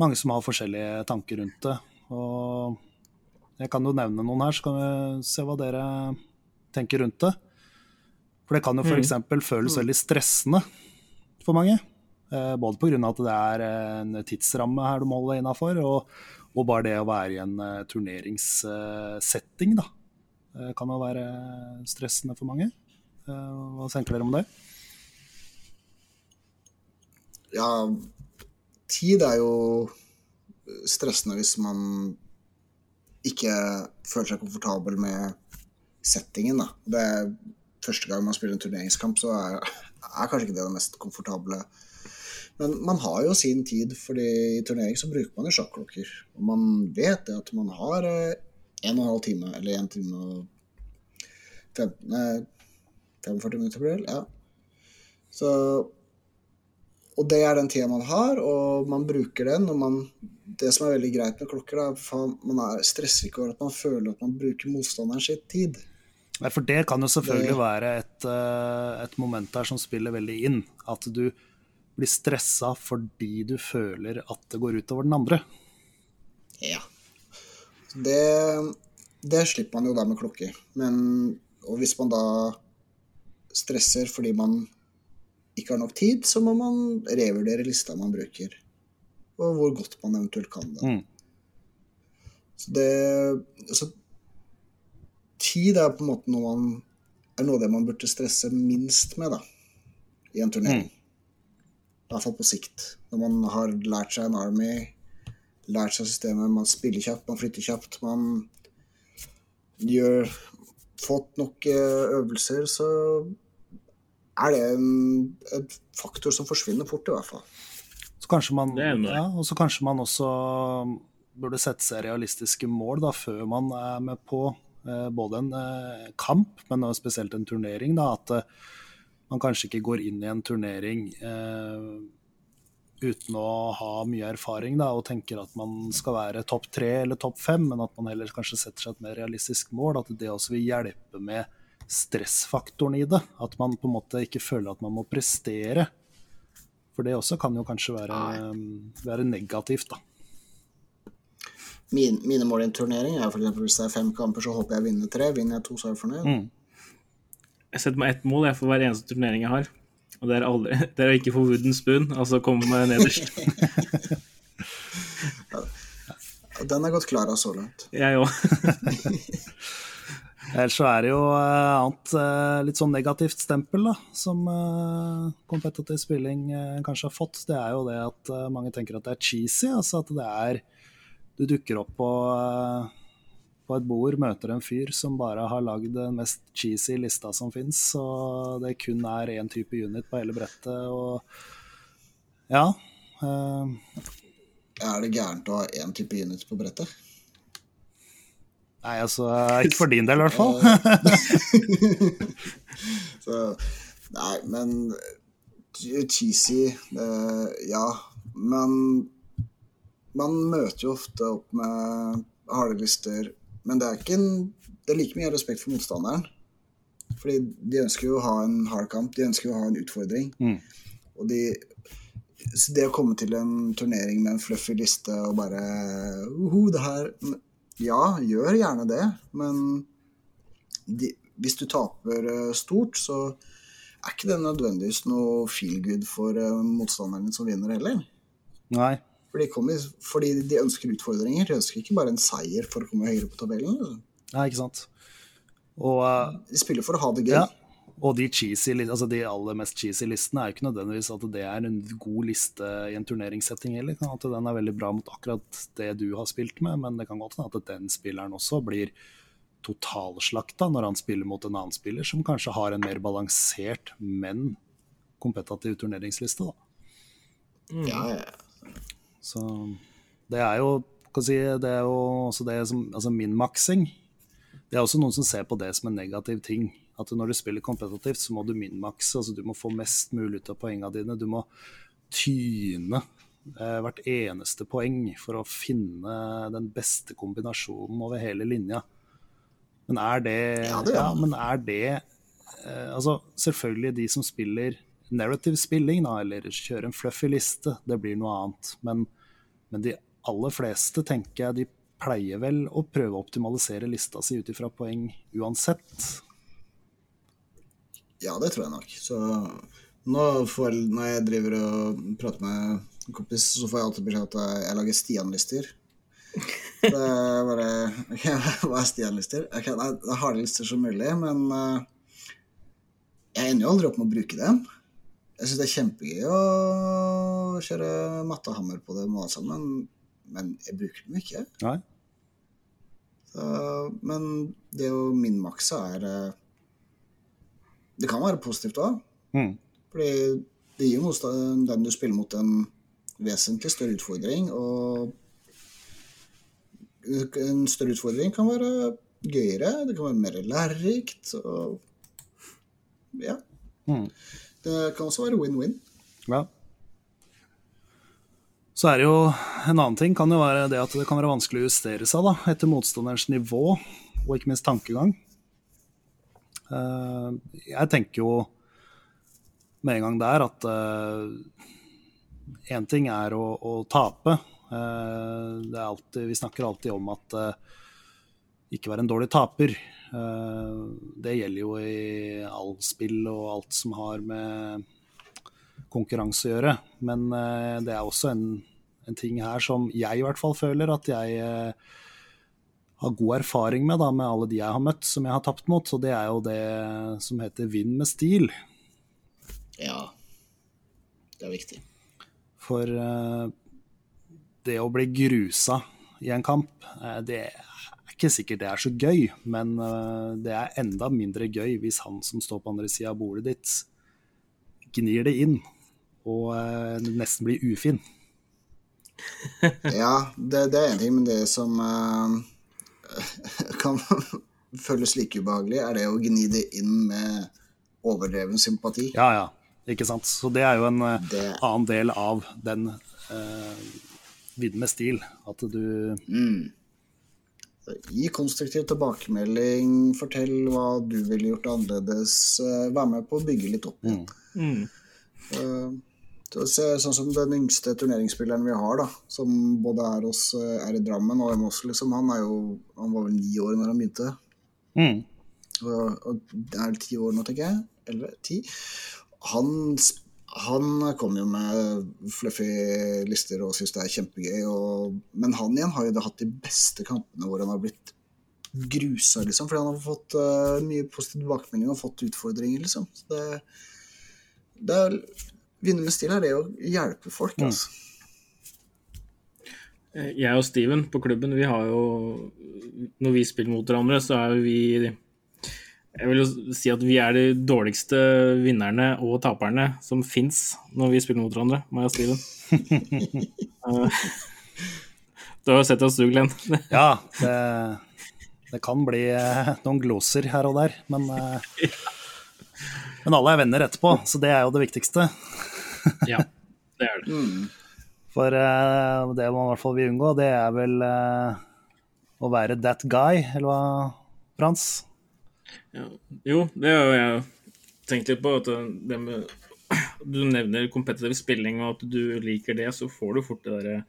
B: mange som har forskjellige tanker rundt det. Og jeg kan jo nevne noen her, så kan vi se hva dere tenker rundt det. For det kan jo f.eks. Mm. føles veldig stressende for mange. Eh, både pga. at det er en tidsramme her du må holde innafor, og, og, bare det å være i en uh, turneringssetting, da. Uh, kan jo være stressende for mange. Uh, hva tenker dere om det?
D: Ja, tid er jo stressende hvis man ikke føler seg komfortabel med settingen. Da. Det er første gang man spiller en turneringskamp, så er, er kanskje ikke det det mest komfortable. Men man har jo sin tid, fordi i turnering så bruker man jo sjakklokker. Og man vet det at man har eh, en og en halv time, eller en time og 15, 45 minutter, blir det Ja. Så og det er den tida man har, og man bruker den. og man, Det som er veldig greit med klokker, er man er stresser ikke over at man føler at man bruker motstanderen sin tid.
B: Nei, For det kan jo selvfølgelig det... være et, eh, et, moment der som spiller veldig inn. At du blir stressa fordi du føler at det går utover den andre.
D: Ja. Det, det slipper man jo da med klokke. Men og hvis man da stresser fordi man ikke har nok tid, så må man revurdere lista man bruker. Og hvor godt man eventuelt kan det. Mm. Så det altså, Tid er på en måte noe man er noe av det man burde stresse minst med da, i en turnering. Mm. I hvert fall på sikt. Når man har lært seg en Army, lært seg systemet, man spiller kjapt, man flytter kjapt, man gjør fått nok eh, øvelser, så er det en, en, faktor som forsvinner fort, i hvert fall.
B: Så kanskje man, ja, og så kanskje man også burde sette seg realistiske mål da, før man er med på eh, både en eh, kamp, men spesielt en turnering. Da, at eh, man kanskje ikke går inn i en turnering eh, uten å ha mye erfaring da, og tenker at man skal være topp tre eller topp fem, men at man heller kanskje setter seg et mer realistisk mål. At det også vil hjelpe med stressfaktoren i det. At man på en måte ikke føler at man må prestere. For det også kan jo kanskje være, være negativt, da.
D: Min, mine mål i en turnering er f.eks. hvis det er fem kamper, så håper jeg å vinne tre. Vinner jeg to, så er jeg fornøyd. Mm.
C: Jeg setter meg ett mål jeg for hver eneste turnering jeg har. Og det er, aldri, det er ikke få wooden spoon, altså komme nederst.
D: Den er godt klar av så langt.
C: Jeg òg.
B: Ellers så er det jo uh, annet uh, litt sånn negativt stempel da, som kompetitiv spilling kanskje har fått. Det er jo det at mange tenker at det er cheesy. Altså at det er Du dukker opp på, på et bord, møter en fyr som bare har lagd den mest cheesy lista som fins, og det kun er én type unit på hele brettet, og ja.
D: er det gærent å ha én type unit på brettet?
B: Nei, altså Ikke for din del, i hvert fall.
D: så, nei, men cheesy uh, Ja. Men man møter jo ofte opp med harde lister. Men det er ikke en, det er like mye respekt for motstanderen. Fordi de ønsker jo å ha en hard kamp, de ønsker jo å ha en utfordring. Mm. Og de, så det å komme til en turnering med en fluffy liste og bare uhu, det her ja, gjør gjerne det, men de, hvis du taper eh, stort, så er ikke det nødvendigvis noe feel good for uh, motstanderen som vinner heller.
B: Nei.
D: For de kommer, fordi de ønsker utfordringer. De ønsker ikke bare en seier for å komme høyere på tabellen. Eller?
B: Nei, ikke sant. Og, uh,
D: de spiller for å ha det gøy.
B: Ja. Og de, cheesy, altså de aller mest cheesy listene er jo ikke nødvendigvis at det er en god liste i en turneringssetting heller. At den er veldig bra mot akkurat det du har spilt med, men det kan godt hende at den spilleren også blir totalslakta når han spiller mot en annen spiller som kanskje har en mer balansert, men kompetativ turneringsliste. Da.
D: Mm. Ja, ja.
B: Så det er jo si, det er jo også det som Altså min-maksing. Det er også noen som ser på det som en negativ ting. At når du spiller kompetitivt, så må du min-makse. Altså du må få mest mulig ut av poengene dine. Du må tyne eh, hvert eneste poeng for å finne den beste kombinasjonen over hele linja. Men er det, ja, det, ja. Ja, men er det eh, Altså, selvfølgelig de som spiller narrative spilling, da, eller kjører en fluffy liste, det blir noe annet. Men Men de aller fleste tenker jeg de pleier vel å prøve å optimalisere lista si ut ifra poeng uansett.
D: Ja, det tror jeg nok. Så nå får, når jeg driver og prater med en kompis, så får jeg alltid beskjed om at jeg lager Stian-lister. Det er bare okay, Hva er Stian-lister? Okay, det er harde lister som mulig, men eh, jeg ender jo aldri opp med å bruke dem. Jeg syns det er kjempegøy å kjøre mattehammer på dem alle sammen, men jeg bruker dem ikke.
B: Nei?
D: Så, men det å minmakse er eh, Det kan være positivt òg.
B: Mm.
D: Fordi det gir motstand den du spiller mot, en vesentlig større utfordring. Og en større utfordring kan være gøyere, det kan være mer lærerikt. Og ja.
B: Mm.
D: Det kan også være win-win.
B: Ja. Så er det jo en annen ting kan jo være det at det kan være vanskelig å justere seg da, etter motstanderens nivå, og ikke minst tankegang. Eh, jeg tenker jo med en gang der at én ting er å, å tape. Eh, alltid, vi snakker alltid om at eh, ikke være en dårlig taper. Eh, det gjelder jo i all spill og alt som har med konkurranse å gjøre. Men eh, det er også en, en ting her som jeg i hvert fall føler at jeg eh, har god erfaring med, da, med alle de jeg har møtt som jeg har tapt mot. Og det er jo det som heter vinn med stil.
D: Ja. Det er viktig.
B: For det å bli grusa i en kamp, det ikke sikkert det er så gøy, men eh, det er enda mindre gøy hvis han som står på andre sida av bordet ditt, gnir det inn og eh, nesten blir ufin.
D: Ja, det, det er en ting, men det som uh, kan føles like ubehagelig, er det å gni det inn med overdreven sympati.
B: Ja, ja, ikke sant. Så det er jo en uh,
D: Det,
B: annen del av den uh, vidden med stil. At du
D: mm. Gi konstruktiv tilbakemelding, fortell hva du ville gjort annerledes. eh, Vær med på å bygge litt opp igjen.
C: Mm.
D: Eh, så sånn som den yngste turneringsspilleren vi har, da, som både er, hos, eh, er i Drammen og hjemme hos, liksom, han, er jo, han var vel ni år når han begynte.
B: mm,
D: Og, og det er ti år nå, tenker jeg. Eller Ti. Han, sp- han kommer jo med fluffy lister og syns det er kjempegøy. Og, men han igjen har jo da hatt de beste kampene hvor han har blitt grusa, liksom. Fordi han har fått uh, mye positiv tilbakemelding og fått utfordringer, liksom. Så det, det er Vinne med stil er det å hjelpe folk,
B: Mm.
D: altså.
C: Eh, Jeg og Steven på klubben, vi har jo Når vi spiller mot hverandre, så er jo vi Jeg vil jo si at vi er de dårligste vinnerne og taperne som fins når vi spiller mot hverandre, meg og Steven. Du har jo sett oss, du, Glenn.
B: Ja, det, det kan bli eh, noen gloser her og der, men eh, Men alle er venner etterpå, så det er jo det viktigste.
C: Ja, det er det.
D: Mm.
B: For eh, det man i hvert fall vil unngå, det er vel å være that guy, eller hva, Frans?
C: Ja. Jo, det har jeg tenkt litt på. At det med, du nevner kompetitiv spilling, og at du liker det, så får du fort det derre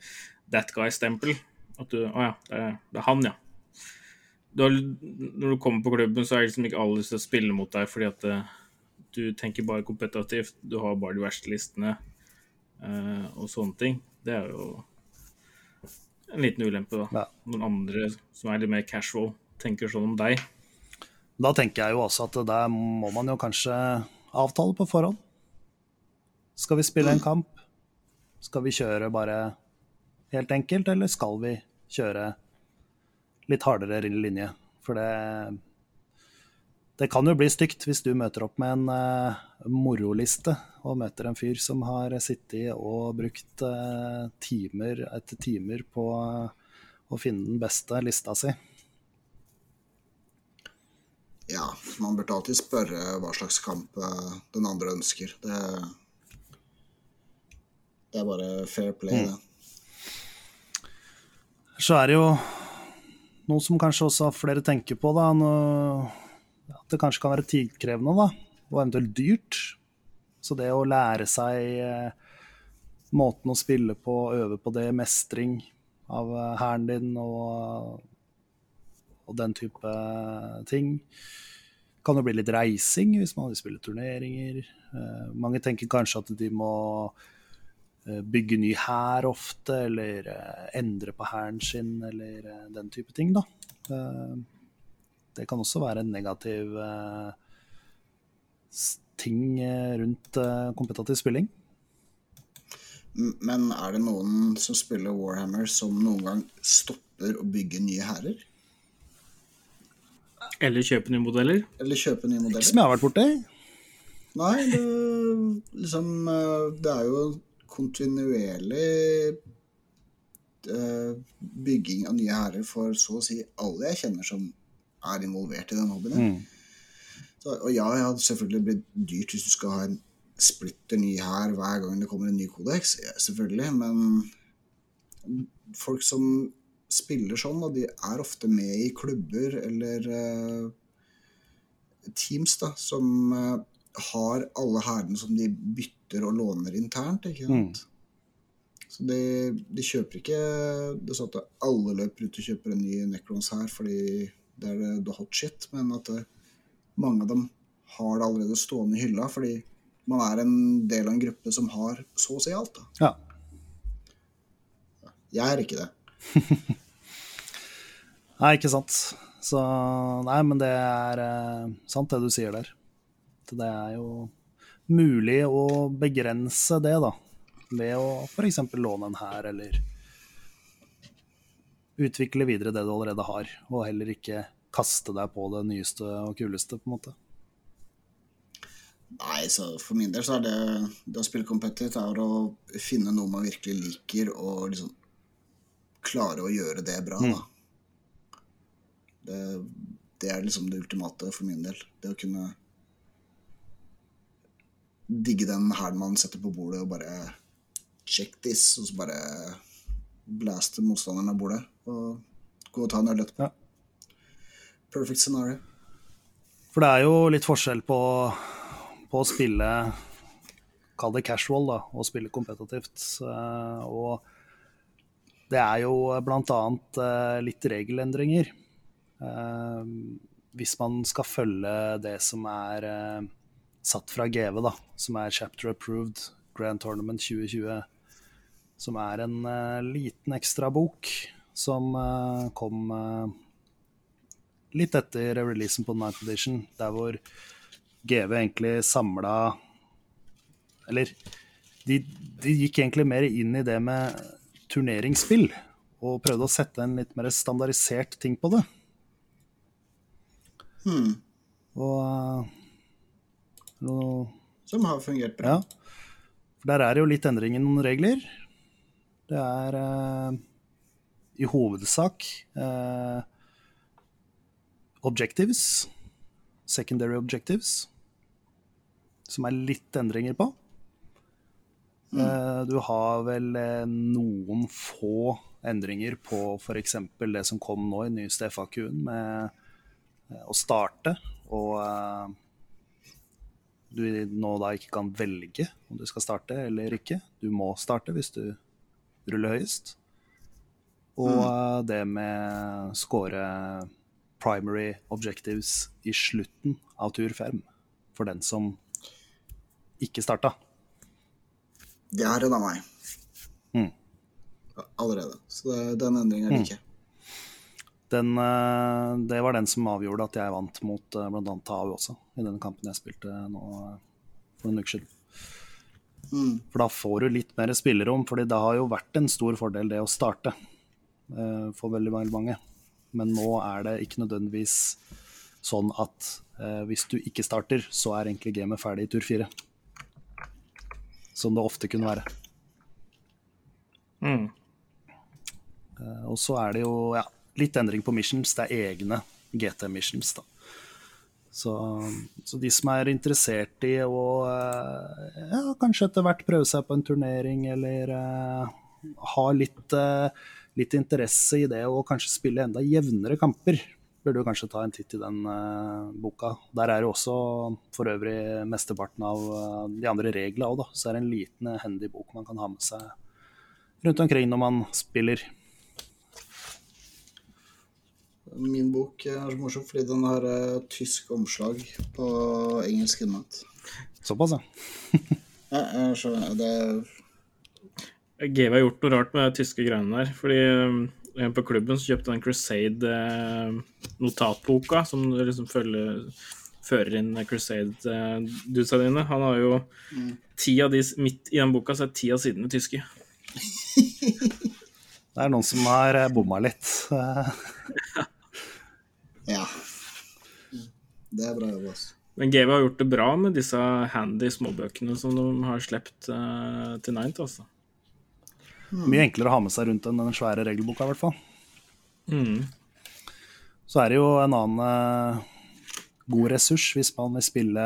C: that guy-stempel. At du Å ja, det er, det er han, ja. Du har, når du kommer på klubben, så er det liksom ikke alle lyst til å spille mot deg fordi at eh, du tenker bare kompetitivt. Du har bare de verste listene eh, og sånne ting. Det er jo en liten ulempe, da.
B: Ja.
C: Noen andre som er litt mer casual, tenker sånn om deg.
B: Da tenker jeg jo også at der må man jo kanskje avtale på forhånd. Skal vi spille en kamp? Skal vi kjøre bare helt enkelt, eller skal vi kjøre litt hardere linje? For det Det kan jo bli stygt hvis du møter opp med en uh, moroliste og møter en fyr som har sittet og brukt uh, timer etter timer på uh, å finne den beste lista si.
D: Ja, man burde alltid spørre hva slags kamp eh, den andre ønsker. Det, det er bare fair play,
B: Mm.
D: det.
B: Så er det jo noe som kanskje også flere tenker på, da. At det kanskje kan være tidkrevende, da. Og eventuelt dyrt. Så det å lære seg eh, måten å spille på, øve på det, mestring av eh, hæren din og, og den type ting. Kan jo bli litt reising hvis man vil spille turneringer. Eh, mange tenker kanskje at de må eh, bygge ny hær ofte, eller eh, endre på hæren sin, eller den type ting, da. Det kan også være en negativ ting rundt kompetativ spilling.
D: Men er det noen som spiller Warhammer som noen gang stopper å bygge nye hærer?
C: Eller kjøpe nye modeller.
D: Eller kjøpe nye modeller.
B: Ikke som jeg har vært borti.
D: Nei, det, liksom, eh, det er jo kontinuerlig eh, bygging av nye hærer for så å si alle jeg kjenner som er involvert i den hobbyen.
B: Mm.
D: Så, og ja, ja, selvfølgelig blitt dyrt hvis du skal ha en splitter ny hær hver gang det kommer en ny kodeks. Ja, selvfølgelig, men folk som spiller sånn, og de er ofte med i klubber eller eh, teams da, som eh, har alle hærene som de bytter og låner internt. ikke sant? Så de, de kjøper ikke Det sånn at alle løper ut og kjøper en ny Necrons her fordi det er the hot shit, men at det, mange av dem har det allerede stående i hylla fordi man er en del av en gruppe som har så å si alt. da.
B: Ja.
D: Jeg er ikke det.
B: Nei, ikke sant. Så Nei, men det er eh, sant det du sier der. Det er jo mulig å begrense det, da. Ved å f.eks. låne en her, eller utvikle videre det du allerede har. Og heller ikke kaste deg på det nyeste og kuleste, på en måte.
D: Nei, så for min del så er det det å spille competitive er å finne noe man virkelig liker, og liksom klare å gjøre det bra, da. Det, det er liksom det ultimate for min del. Det å kunne digge den hælen man setter på bordet, og bare check this, og så bare blaste motstanderen av bordet, og gå og ta en øl etterpå.
B: Ja.
D: Perfect scenario.
B: For det er jo litt forskjell på, på å spille Kall det casual, da, og spille kompetitivt. eh, Og det er jo blant annet eh, litt regelendringer. Eh, Hvis man skal følge det som er eh, satt fra GV, da, som er chapter approved Grand Tournament 2020, som er en eh, liten ekstra bok som eh, kom eh, litt etter releasen på Night Edition, der hvor GV egentlig samla Eller de, de gikk egentlig mer inn i det med turneringsspill, og prøvde å sette en litt mer standardisert ting på det.
D: Hmm.
B: Og eh, noe
D: Som har fungert bra.
B: Ja. For der er det jo litt endring i noen regler. Det er eh, i hovedsak eh, objectives, secondary objectives, som er litt endringer på. Eh, du har vel eh, noen få endringer på f.eks. det som kom nå i nyeste FAQ-en, med eh, å starte og du nå da ikke kan velge om du skal starte eller ikke. Du må starte hvis du ruller høyest. Og eh, det med score primary objectives i slutten av tur fem for den som ikke starta.
D: Det har redda meg.
B: Mm.
D: Allerede. Så det, den endringen liker jeg.
B: Den, eh, det var den som avgjorde at jeg vant mot uh, bl.a. Tau også, i den kampen jeg spilte nå eh, for noen uker siden.
D: Mm.
B: For da får du litt mer spillerom, fordi det har jo vært en stor fordel det å starte eh, for veldig, mange. Men nå er det ikke nødvendigvis sånn at eh, hvis du ikke starter, så er egentlig gamet ferdig i tur fire. Som det ofte kunne være.
C: Mm.
B: Uh, og så er det jo ja, litt endring på missions. Det er egne GT-missions, da. Så, så de som er interessert i å uh, ja, kanskje etter hvert prøve seg på en turnering, eller uh, ha litt, litt interesse i det å kanskje spille enda jevnere kamper, burde du kanskje ta en titt i den uh, boka. Der er jo også for øvrig mesteparten av uh, de andre reglene òg, da. Så er det en liten eh, handy bok man kan ha med seg rundt omkring når man spiller.
D: Min bok er så morsom fordi den har uh, tysk omslag på engelsk innmat.
B: Såpass, ja.
D: Ja, jeg skjønner. Det
C: GV har gjort noe rart med de tyske greiene der. Fordi eh, på klubben så kjøpte han Crusade-notatboka, som liksom følger, fører inn Crusade-dudesa dine. Han har jo ti av de Midt i den boka så er ti av sidene tyske.
B: Det er noen som har eh, bomma litt. Eh,
D: Ja. Det er bra jobba, altså.
C: Men GV har gjort det bra med disse handy småbøkene som de har sluppet uh, til Ninth, altså.
B: Mye enklere å ha med seg rundt enn den svære regelboka, i hvert fall.
C: Mm.
B: Så er det jo en annen eh, god ressurs hvis man vil spille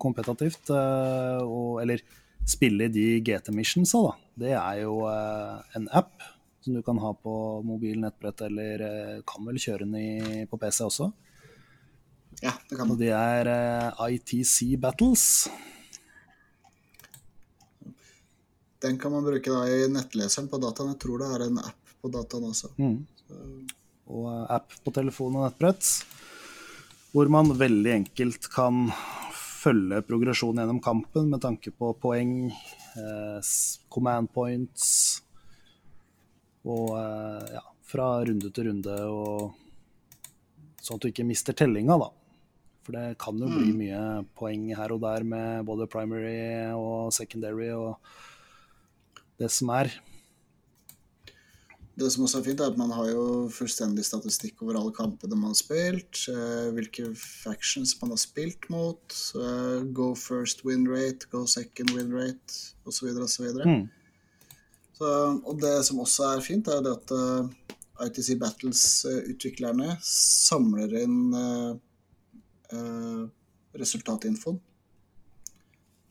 B: kompetativt, eh, og, eller spille i de GT-missionsa, da. Det er jo eh, en app som du kan ha på mobil, nettbrett, eller kan vel kjøre den i, på PC også.
D: Ja, det kan
B: Og det er ITC Battles.
D: Den kan man bruke da i nettleseren på dataen. Jeg tror det er en app på dataen også.
B: og eh, app på telefon og nettbrett, hvor man veldig enkelt kan følge progresjonen gjennom kampen med tanke på poeng, eh, command points og eh, ja, fra runde til runde, og sånn at du ikke mister tellinga, da. For det kan jo bli mye poeng her og der med både primary og secondary og det som er.
D: Det som også er fint, er at man har jo fullstendig statistikk over alle kampene man har spilt, eh, hvilke factions man har spilt mot, eh, go first win rate, go second win rate, osv. osv.
B: Mm.
D: Så, og det som også er fint, er det at eh, ITC Battles-utviklerne samler inn resultatinfoen.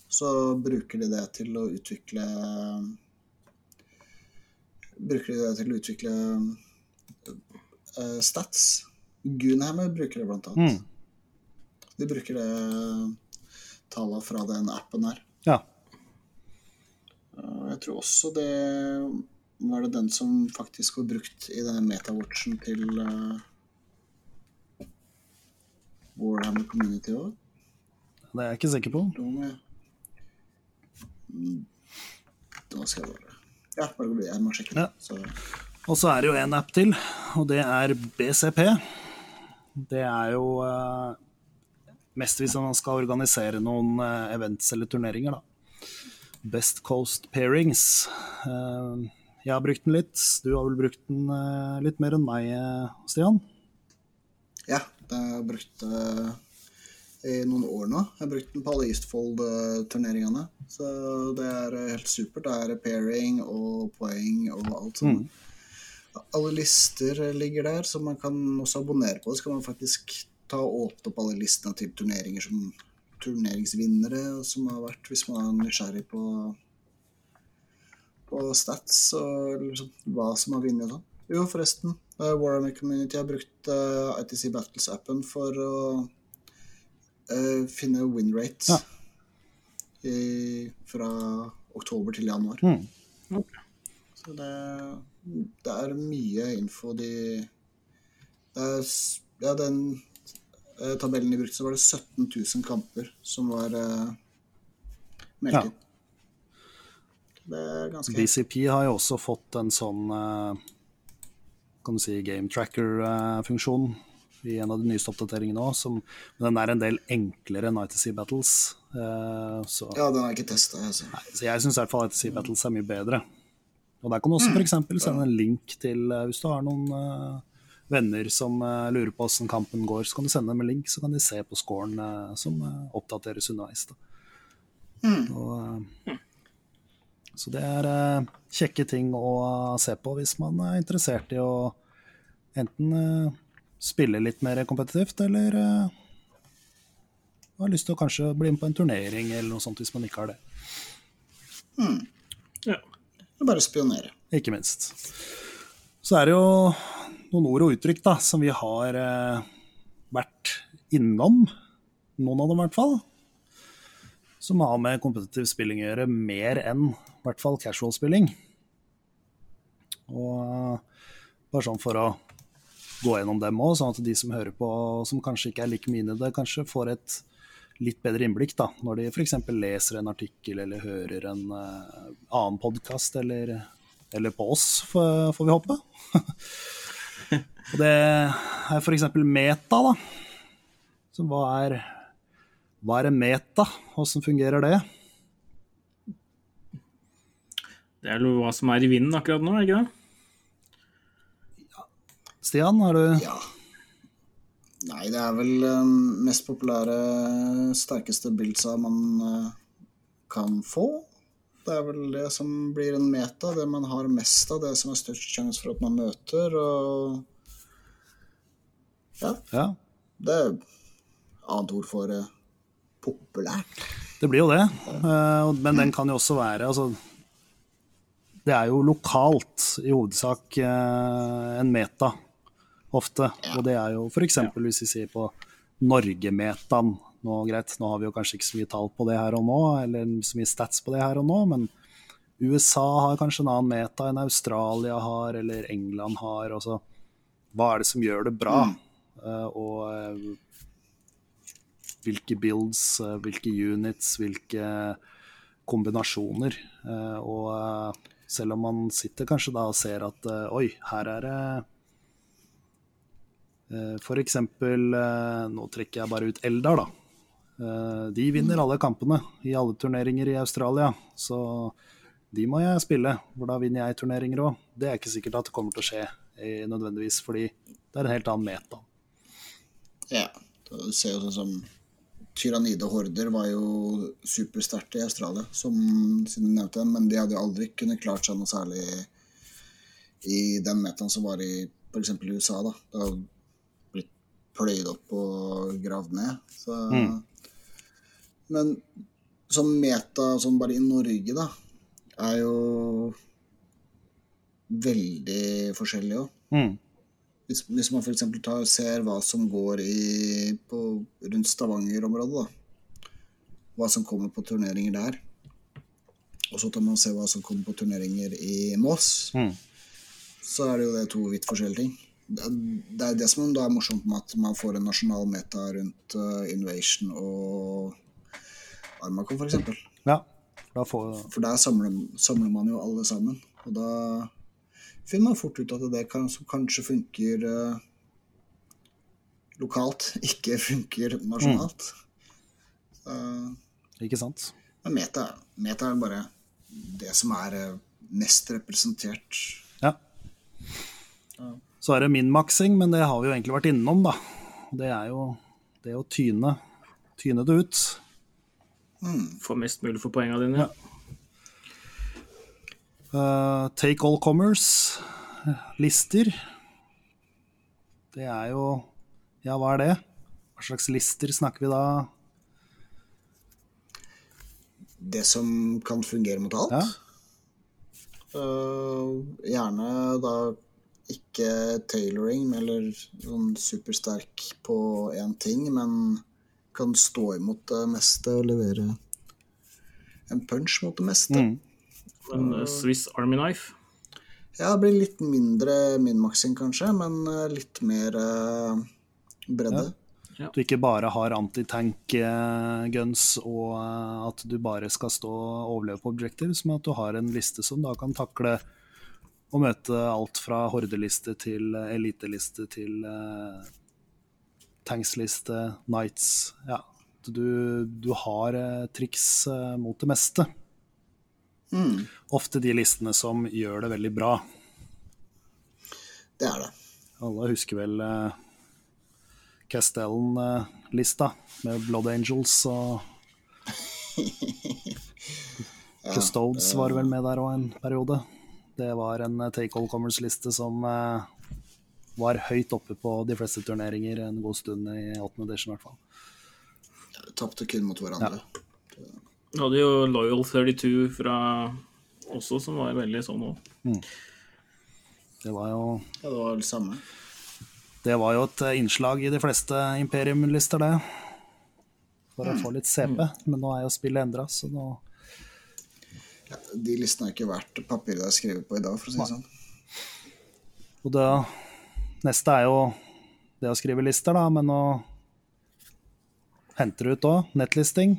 D: Så bruker de det til å utvikle Bruker de det til å utvikle uh, stats. Gunhammer bruker det blant annet.
B: Mm.
D: De bruker det tallene fra den appen her.
B: Ja.
D: Uh, Jeg tror også det var det den som faktisk var brukt i denne metawatchen til uh, Warhammer Community òg.
B: Det er jeg ikke sikker på.
D: Da skal jeg bare Ja, bare gå. Jeg må sjekke.
B: Ja.
D: Så,
B: Og så er det jo en app til, og det er BCP. Det er jo eh, mest hvis man skal organisere noen eh, events eller turneringer, da. Best Coast Pairings. Eh, jeg har brukt den litt. Du har vel brukt den eh, litt mer enn meg, eh, Stian?
D: ja, jeg har brukt det i noen år nå. Jeg har brukt den på alle Eastfold-turneringene. Så det er eh, helt supert. Det er pairing og poeng og alt sånt. Alle lister ligger der, så man kan også abonnere på det. Så kan man faktisk ta og åpne opp alle listene til turneringer som turneringsvinnere som har vært, hvis man er nysgjerrig på på stats og liksom, hva som har vunnet sånn. Jo, forresten. Uh, Warhammer Community har brukt uh, ITC Battles-appen for å eh, finne win rate
B: Ja.
D: i, fra oktober til januar.
B: Mm.
D: Så det, det er mye info de det er, Ja, den uh, tabellen de brukte, så var det 17 000 kamper som var uh, meldt
B: Ja.
D: Det er ganske
B: har jo også fått en sånn eh, kan du si game tracker-funksjon i en av de nyeste oppdateringene òg. Men den er en del enklere enn ITC Battles. Uh, så,
D: Ja, den har jeg ikke testa. Altså.
B: så jeg syns i hvert fall ITC Battles er mye bedre. Og der kan du også f.eks. sende en link til eh, Hvis du har noen uh, venner som lurer på hvordan kampen går, så kan du sende dem en link, så kan de se på scoren som oppdateres underveis. Da. Og, eh, så det er kjekke ting å se på hvis man er interessert i å enten spille litt mer kompetitivt, eller eh, har lyst til å kanskje bli med på en turnering eller noe sånt hvis man ikke har det.
C: Ja.
D: Det er bare å spionere.
B: Ikke minst. Så er det jo noen ord og uttrykk da, som vi har eh, vært innom. Noen av dem i hvert fall. Som har med kompetitiv spilling å gjøre, mer enn i hvert fall casual spilling. Og eh, bare sånn for å gå gjennom dem òg, sånn at de som hører på, som kanskje ikke er like i det, kanskje får et litt bedre innblikk da, når de f.eks. leser en artikkel eller hører en uh, annen podkast, eller, eller, på oss, får, får vi håpe. det er f.eks. Meta, da. Så hva er, hva er meta? Hvordan fungerer det?
C: Det er hva som er i vinden akkurat nå, ikke det?
B: Stian, har du
D: Ja. Nei, det er vel um, mest populære, sterkeste bilsa man uh, kan få. Det er vel det som blir en meta, det man har mest av, det som er størst sjanse for at man møter, og Ja,
B: Ja,
D: det er annet ord for uh, populært.
B: det blir jo det. Eh, men den kan jo også være altså, Det er jo lokalt i hovedsak eh, en meta, ofte. Og det er jo f.eks. hvis vi sier på Norge-metaen. Nå, greit, nå har vi jo kanskje ikke så mye tall på det her og nå, eller så mye stats på det her og nå, men USA har kanskje en annen meta enn Australia har, eller England har. Også. hva er det som gjør det bra? Eh, og uh, hvilke builds, uh, hvilke units, hvilke kombinasjoner. Eh, Og selv om man sitter kanskje da og ser at oi, her er det eh, eksempel eh, Nå trekker jeg bare ut Eldar, da. Eh, De vinner alle kampene i alle turneringer i Australia. Så de må jeg spille, for da vinner jeg turneringer òg. Det er ikke sikkert at det kommer til å skje nødvendigvis, fordi det er en helt annen meta.
D: Ja. Du ser jo sånn som Tyrannide Horder var jo supersterkt i Australia, som siden du nevnte, men de hadde jo aldri kunnet klart seg noe særlig i den metaen som var i f.eks. USA. da. Blitt pløyd opp og gravd ned. Så, Men som meta sånn bare i Norge, da, er jo veldig forskjellig òg.
B: Mm.
D: Hvis, hvis man f.eks. ser hva som går i, på, rundt Stavanger-området, da. Hva som kommer på turneringer der. Og så tar man og ser hva som kommer på turneringer i Moss.
B: Mm.
D: Så er det jo det to vidt forskjellige ting. Det, er det som da er morsomt med at man får en nasjonal meta rundt uh, Invasion og Armacon, f.eks.
B: Ja, får
D: For der samler, samler man jo alle sammen. Og da finner man fort ut at det kan, som kanskje funker uh, lokalt, ikke funker nasjonalt. Eh,
B: Ikke sant?
D: men meta, meta er bare det som er uh, mest representert.
B: Ja. Så er det min-maksing, men det har vi jo egentlig vært innom, da. Det er jo det å tyne, tyne det ut.
C: Få mest mulig for poengene dine.
B: Ja. Uh, take all commerce, lister. Det er jo Ja, hva er det? Hva slags lister snakker vi da?
D: Det som kan fungere mot alt.
B: Ja.
D: Uh, gjerne da ikke tailoring eller sånn supersterk på én ting, men kan stå imot det meste og levere en punch mot det meste.
B: Mm.
C: En eh, Swiss Army Knife.
D: Ja, det blir litt mindre minmaxing kanskje, men eh, litt mer uh, bredde.
B: At du ikke bare har antitank eh, guns og at du bare skal stå og overleve på objectives, men at du har en liste som da kan takle å møte alt fra hordeliste til eh, eliteliste til uh, tanksliste, nights Ja. Du, du har uh, triks uh, mot det meste.
D: Mm,
B: Ofte de listene som gjør det veldig bra.
D: det er det.
B: Alle husker vel uh, Castellan-lista med Blood Angels og Custodes var vel med der òg en periode. Det var en eh, take all commerce-liste som eh, var høyt oppe på de fleste turneringer en god stund i 8. edition, i hvert fall.
D: Tapte kun mot hverandre. Ja.
C: Du hadde jo Loyal 32 fra også, som var veldig sånn òg.
B: Det var jo,
D: Ja, det var det samme.
B: det var jo et eh, innslag i de fleste Imperium-lister, det. For å få litt CP. Men nå er jo spillet endra, så nå
D: Ja, de listene har ikke vært papiret det er skrevet på i dag, for å si det sånn.
B: Og det neste er jo det å skrive lister, da, men å hente det ut òg nettlisting.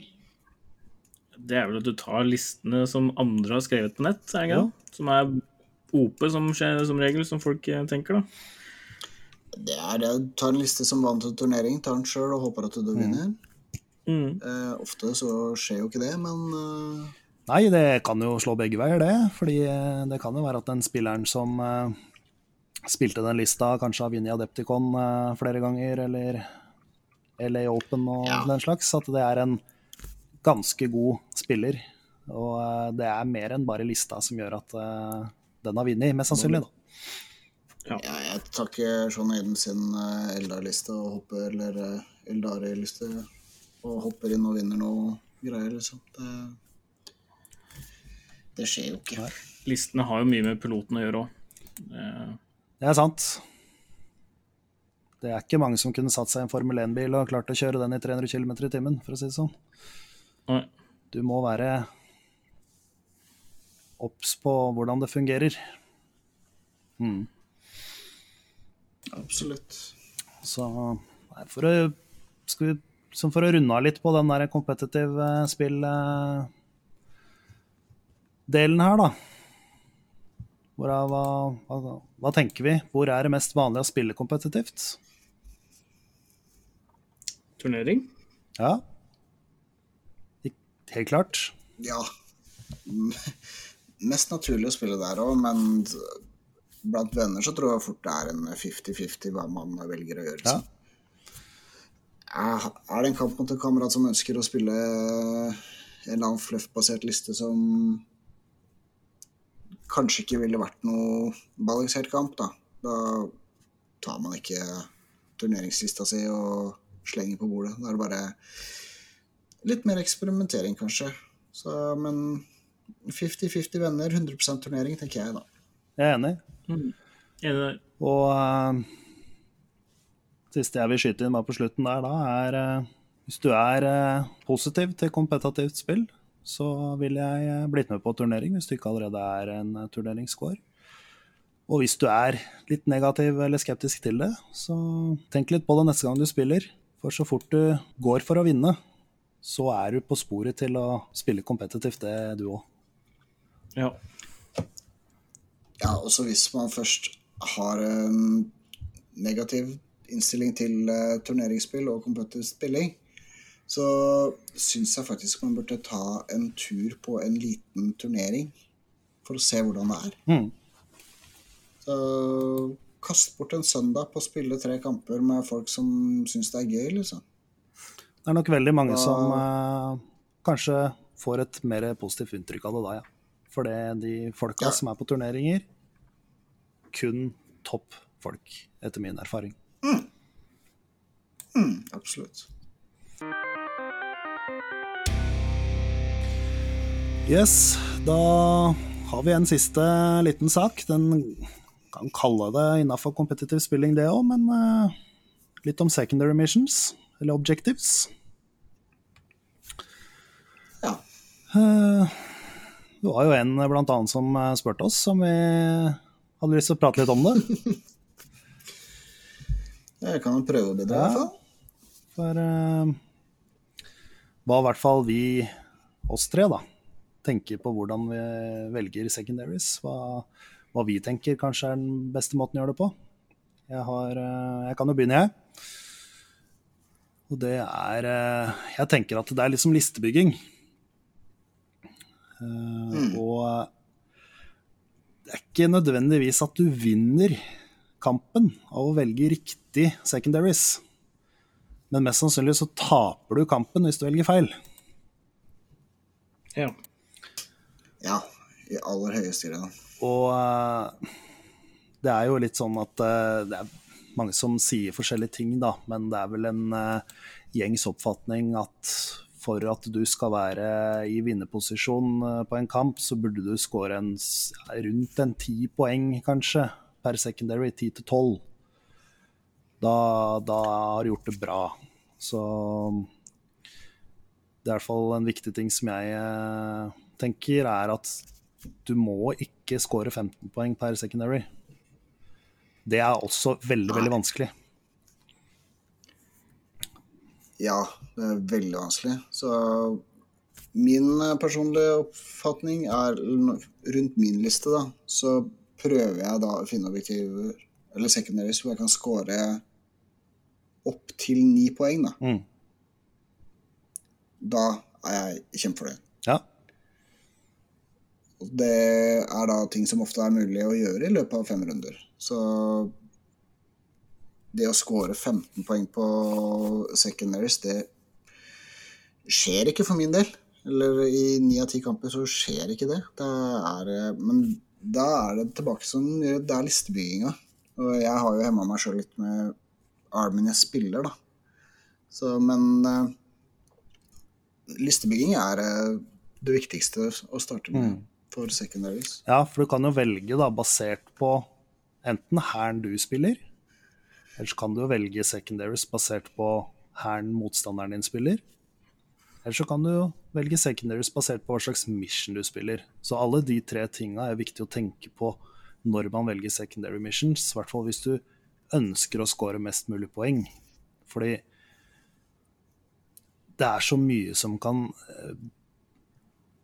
C: Det er vel at du tar listene som andre har skrevet på nett, er det? Som er OP som, skjer, som regel, som folk eh, tenker, da.
D: Det er det. Du tar en liste som vant en turnering, tar den sjøl og håper at du vinner.
C: Mm.
D: Eh, ofte så skjer jo ikke det, men eh,
B: Nei, det kan jo slå begge veier, det. Fordi eh, det kan jo være at den spilleren som eh, spilte den lista, kanskje har vunnet Adepticon eh, flere ganger, eller LA Open og
D: Ja.
B: den slags. At det er en ganske god spiller. Og det er mer enn bare lista som gjør at den har vunnet, mest sannsynlig. da.
D: ja, jeg tar ikke Sean Aiden sin Eldar-liste og hopper, eller Eldari-liste og hopper inn og vinner noe greier, liksom. Det, det skjer jo ikke.
C: Listene har jo mye med piloten å gjøre òg.
B: Det er sant. Det er ikke mange som kunne satt seg i en Formel 1-bil og klart å kjøre den i 300 km i timen, for å si det sånn. Du må være obs på hvordan det fungerer. Mm.
D: Absolutt.
B: Så nei, for å, skal vi, som for å runde av litt på den der competitive eh, spill-delen her, da. Hvor er, hva, hva, hva tenker vi? Hvor er det mest vanlig å spille kompetitivt?
C: Turnering?
B: Ja. Helt klart.
D: Ja. Mest naturlig å spille der òg, men blant venner så tror jeg fort det er en 50-50 hva man velger å gjøre.
B: Ja.
D: liksom. Er er det en kamp mot en kamerat som ønsker å spille en eller annen fluff-basert liste som kanskje ikke ville vært noe balansert kamp, da, da tar man ikke turneringslista si og slenger på bordet. Da er det bare litt mer eksperimentering, kanskje. Så, men 50-50 venner, 100% turnering, tenker jeg, da.
B: Jeg er enig.
C: Enig der.
B: Og uh, siste jeg vil skyte inn bare på slutten der, da, er uh, hvis du er uh, positiv til kompetativt spill, så ville jeg eh, blitt med på turnering hvis du ikke allerede er en uh, turneringsscore. Og hvis du er litt negativ eller skeptisk til det, så tenk litt på det neste gang du spiller. For så fort du går for å vinne, så er du på sporet til å spille kompetitivt, det du òg.
C: Ja.
D: Ja, også hvis man først har en negativ innstilling til eh, turneringsspill og kompetitiv spilling, så syns jeg faktisk man burde ta en tur på en liten turnering for å se hvordan det er.
B: Mm.
D: Så kast bort en søndag på å spille tre kamper med folk som syns det er gøy, liksom.
B: Det er nok veldig mange
D: da...
B: som eh, kanskje får et mer positivt inntrykk av det da, ja. For det de folka
D: Ja.
B: som er på turneringer, kun topp folk, etter min erfaring.
D: Mm, absolutt.
B: Yes, da har vi en siste liten sak. Den kan kalle det innafor competitive spilling, det òg, men uh, litt om secondary missions, eller objectives.
D: Ja.
B: Uh, det var jo en blant annet som eh, spurte oss om vi hadde lyst til å prate litt om det.
D: Jeg kan prøve bidra, i hvert fall.
B: For eh, hva i hvert fall vi, oss tre, da, tenker på hvordan vi velger secondaries. Hva, hva vi tenker kanskje er den beste måten å gjøre det på. Jeg, har, eh, jeg kan jo begynne, jeg. Og det er eh, Jeg tenker at det er litt som listebygging. Mm. Og det er ikke nødvendigvis at du vinner kampen av å velge riktig secondaries. Men mest sannsynlig så taper du kampen hvis du velger feil.
C: ja.
D: Ja, i aller høyeste grad.
B: Og eh, det er jo litt sånn at eh, det er mange som sier forskjellige ting, da, men det er vel en eh, gjengs oppfatning at for at du skal være i vinnerposisjon på en kamp, så burde du score rundt en ti poeng, kanskje, per secondary, ti til 12, da, da har du gjort det bra. Så det er i hvert fall en viktig ting som jeg eh, tenker, er at du må ikke score 15 poeng per secondary. Det er også veldig, veldig vanskelig.
D: Ja, det er veldig vanskelig. Så min eh, personlige oppfatning er rundt min liste, da, så prøver jeg da å finne objektiver, eller secondaries, hvor jeg kan score opp til ni poeng, da.
B: Mm.
D: Da er jeg kjempefornøyd.
B: Ja.
D: Det er da ting som ofte er mulig å gjøre i løpet av fem runder. Så det å score 15 poeng på secondaries, det skjer ikke for min del. Eller i ni av ti kamper så skjer ikke det. det er, men da er det tilbake som det er listebygginga. Og jeg har jo hemma meg sjøl litt med armen jeg spiller, da. Så, men uh, listebygging er uh, det viktigste å starte med for secondaries.
B: Ja, for du kan jo velge da, basert på enten hæren du spiller, eller så kan du jo velge secondaries basert på hæren motstanderen din spiller. Eller så kan du jo velge secondaries basert på hva slags mission du spiller. Så alle de tre tinga er viktig å tenke på når man velger secondary missions, i hvert fall hvis du ønsker å score mest mulig poeng. Fordi det er så mye som kan eh,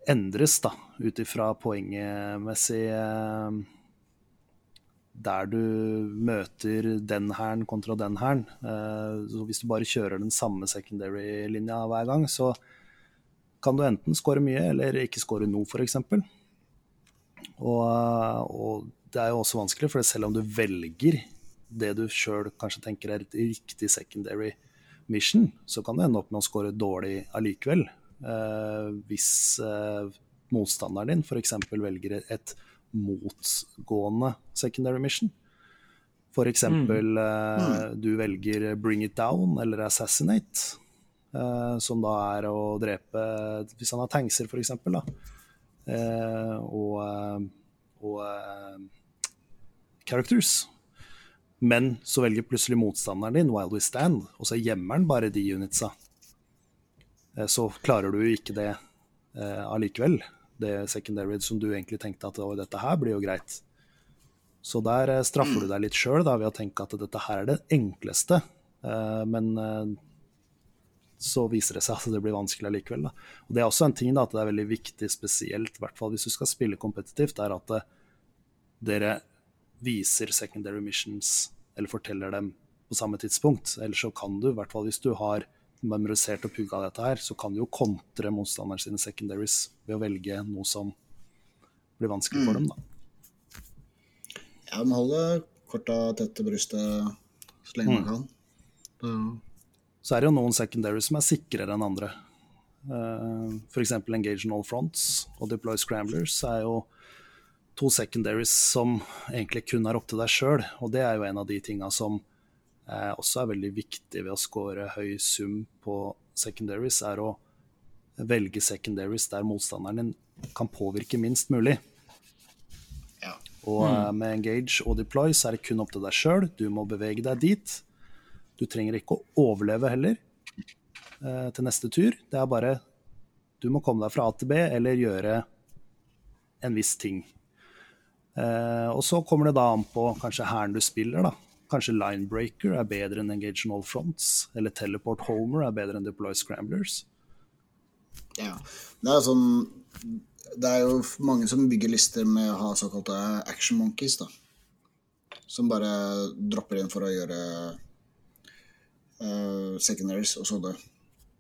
B: endres da, ut ifra poengemessig eh, der du møter den hæren kontra den hæren. Eh, hvis du bare kjører den samme secondary-linja hver gang, så kan du enten score mye eller ikke score noe, f.eks. Og, og det er jo også vanskelig, for selv om du velger det du sjøl kanskje tenker er et riktig secondary mission, så kan du ende opp med å score dårlig allikevel. Eh, hvis eh, motstanderen din f.eks. velger et motgående secondary mission. F.eks. Eh, du velger Bring It Down eller Assassinate, eh, som da er å drepe Hvis han har tankser, f.eks., da. Eh, og eh, og characters. Men så velger plutselig motstanderen din Wild We Stand, og så gjemmer han bare de unitsa. Eh, Så klarer du ikke det eh, allikevel, det secondary som du egentlig tenkte at «Oi, dette her blir jo greit. Så der eh, straffer du deg litt sjøl ved å tenke at dette her er det enkleste, eh, men eh, så viser det seg at det blir vanskelig allikevel. Og Det er også en ting da, at det er veldig viktig, spesielt hvert hvis du skal spille kompetitivt, er at eh, dere viser secondary missions, eller forteller dem på samme tidspunkt. Ellers så kan du, i hvert fall hvis du har memorisert og pugga dette her, så kan du jo kontre motstanderen sine secondaries ved å velge noe som blir vanskelig for dem. da.
D: Ja, man holder korta tett til brystet så lenge man kan.
B: Så er det jo noen secondaries som er sikrere enn andre. Uh, F.eks. Engage in all fronts og Deploy Scramblers er jo to secondaries som egentlig kun er opp til deg sjøl. Og det er jo en av de tinga som eh, også er veldig viktig ved å score høy sum på secondaries, er å velge secondaries der motstanderen din kan påvirke minst mulig.
D: Ja.
B: Og eh, med Engage og Deploy så er det kun opp til deg sjøl. Du må bevege deg dit. Du trenger ikke å overleve heller eh, til neste tur. Det er bare du må komme deg fra A til B eller gjøre en viss ting. Eh, og så kommer det da an på kanskje hæren du spiller, da. Kanskje Linebreaker er bedre enn Engage in all fronts. Eller Teleport Homer er bedre enn Deploy Scramblers.
D: Ja. Det er sånn Det er jo mange som bygger lister med å ha såkalte action monkeys, da. Som bare dropper inn for å gjøre uh, secondaries, og så det.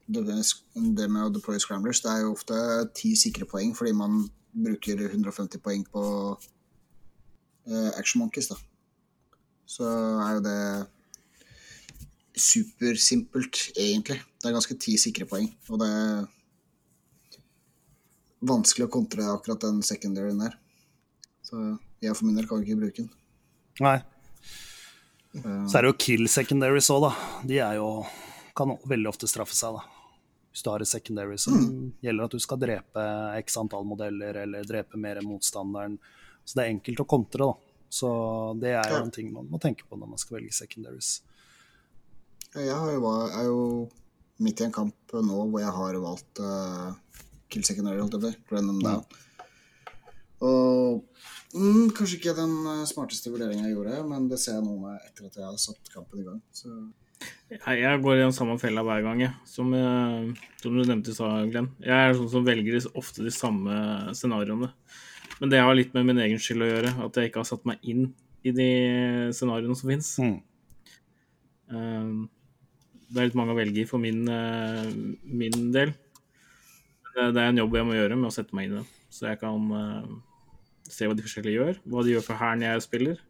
D: Det, med å deploy scramblers, det er jo ofte ti sikre poeng fordi man bruker 150 poeng på action monkeys, da. Så er jo det supersimpelt, egentlig. Det er ganske ti sikre poeng, og det er vanskelig å kontre akkurat den secondaryen der. Så jeg for min del kan ikke bruke den.
B: Nei. Så er det jo kill secondaries òg, da. De er jo kan veldig ofte straffe seg, da. Hvis du har et secondary som gjelder at du skal drepe x antall modeller, eller drepe mer enn motstanderen. Så det er enkelt å kontre, da. Så det er jo
D: Ja.
B: en ting man må tenke på når man skal velge secondaries.
D: Jeg har jo, er jo midt i en kamp nå hvor jeg har valgt uh, kill secondary, holdt jeg på å si. Down. Og mm, kanskje ikke den eh, smarteste vurderinga jeg gjorde, men det ser jeg nå med etter at jeg har satt kampen i gang. Så
C: Jeg, jeg går i den samme fella hver gang, jeg. Som, eh, som du nevnte i stad, Glenn. Jeg er sånn som velger ofte de samme scenarioene. Men det har litt med min egen skyld å gjøre, at jeg ikke har satt meg inn i de scenarioene som fins.
B: Mm.
C: det er litt mange å velge i for min, eh, min del. Det, det er en jobb jeg må gjøre med å sette meg inn i det. Så jeg kan eh, se hva de forskjellige gjør, hva de gjør for hæren jeg spiller.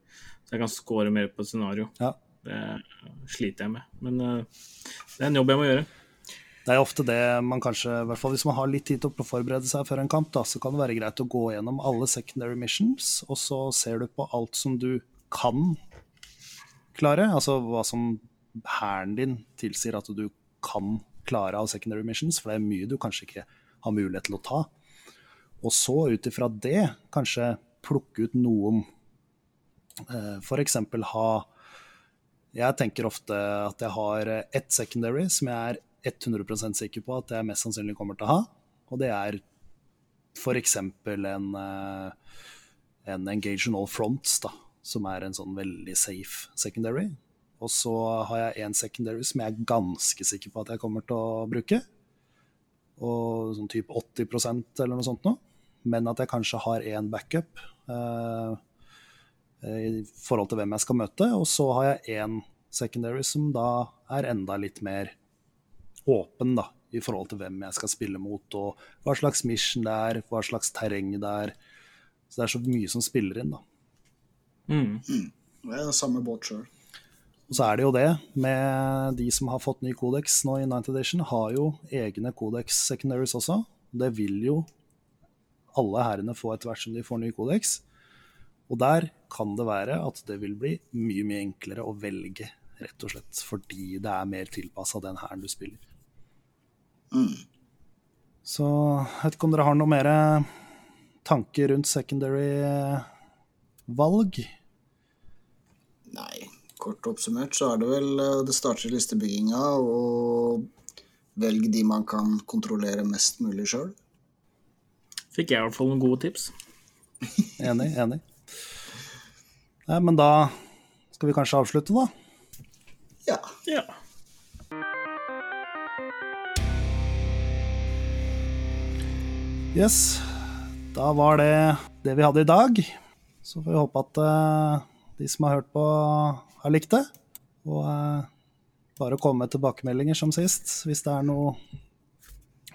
C: Så jeg kan score mer på et scenario.
B: Ja.
C: Det sliter jeg med. Men eh, det er en jobb jeg må gjøre.
B: Det er ofte det man kanskje, i hvert fall hvis man har litt tid til å forberede seg før en kamp, da, så kan det være greit å gå gjennom alle secondary missions, og så ser du på alt som du kan klare. Altså hva som hæren din tilsier at du kan klare av secondary missions, for det er mye du kanskje ikke har mulighet til å ta. Og så ut ifra det kanskje plukke ut noen. Eh, F.eks. ha Jeg tenker ofte at jeg har ett secondary som jeg er 100% sikker på at jeg mest sannsynlig kommer til å ha. Og det er f.eks. En, eh, en Engage in all fronts, da, som er en sånn veldig safe secondary. Og så har jeg en secondary som jeg er ganske sikker på at jeg kommer til å bruke. Og sånn type 80% eller noe sånt noe. Men at jeg kanskje har én backup eh, i forhold til hvem jeg skal møte. Og så har jeg én secondary som da er enda litt mer åpen, da, i forhold til hvem jeg skal spille mot, og hva slags mission det er, hva slags terreng det er. Så det er så mye som spiller inn, da.
C: Mm.
D: det er samme båt sjøl.
B: Og så er det jo det, med de som har fått ny kodeks nå i 9th edition, har jo egne kodeks secondaries også. Det vil jo alle hærene få etter hvert som de får ny kodeks. Og der kan det være at det vil bli mye, mye enklere å velge, rett og slett fordi det er mer tilpassa den hæren du spiller. Så jeg vet ikke om dere har noe mer tanker rundt secondary-valg?
D: Nei, kort oppsummert så er det vel eh, det starter listebygginga, og velg de man kan kontrollere mest mulig sjøl.
C: Fikk jeg i hvert fall noen gode tips.
B: Enig, enig. Nei, men da skal vi kanskje avslutte, da.
D: Ja.
C: Ja.
B: Yes, da var det det vi hadde i dag. Så får vi håpe at eh, de som har hørt på, har likt det. Og bare bare komme med tilbakemeldinger som sist, hvis det er noe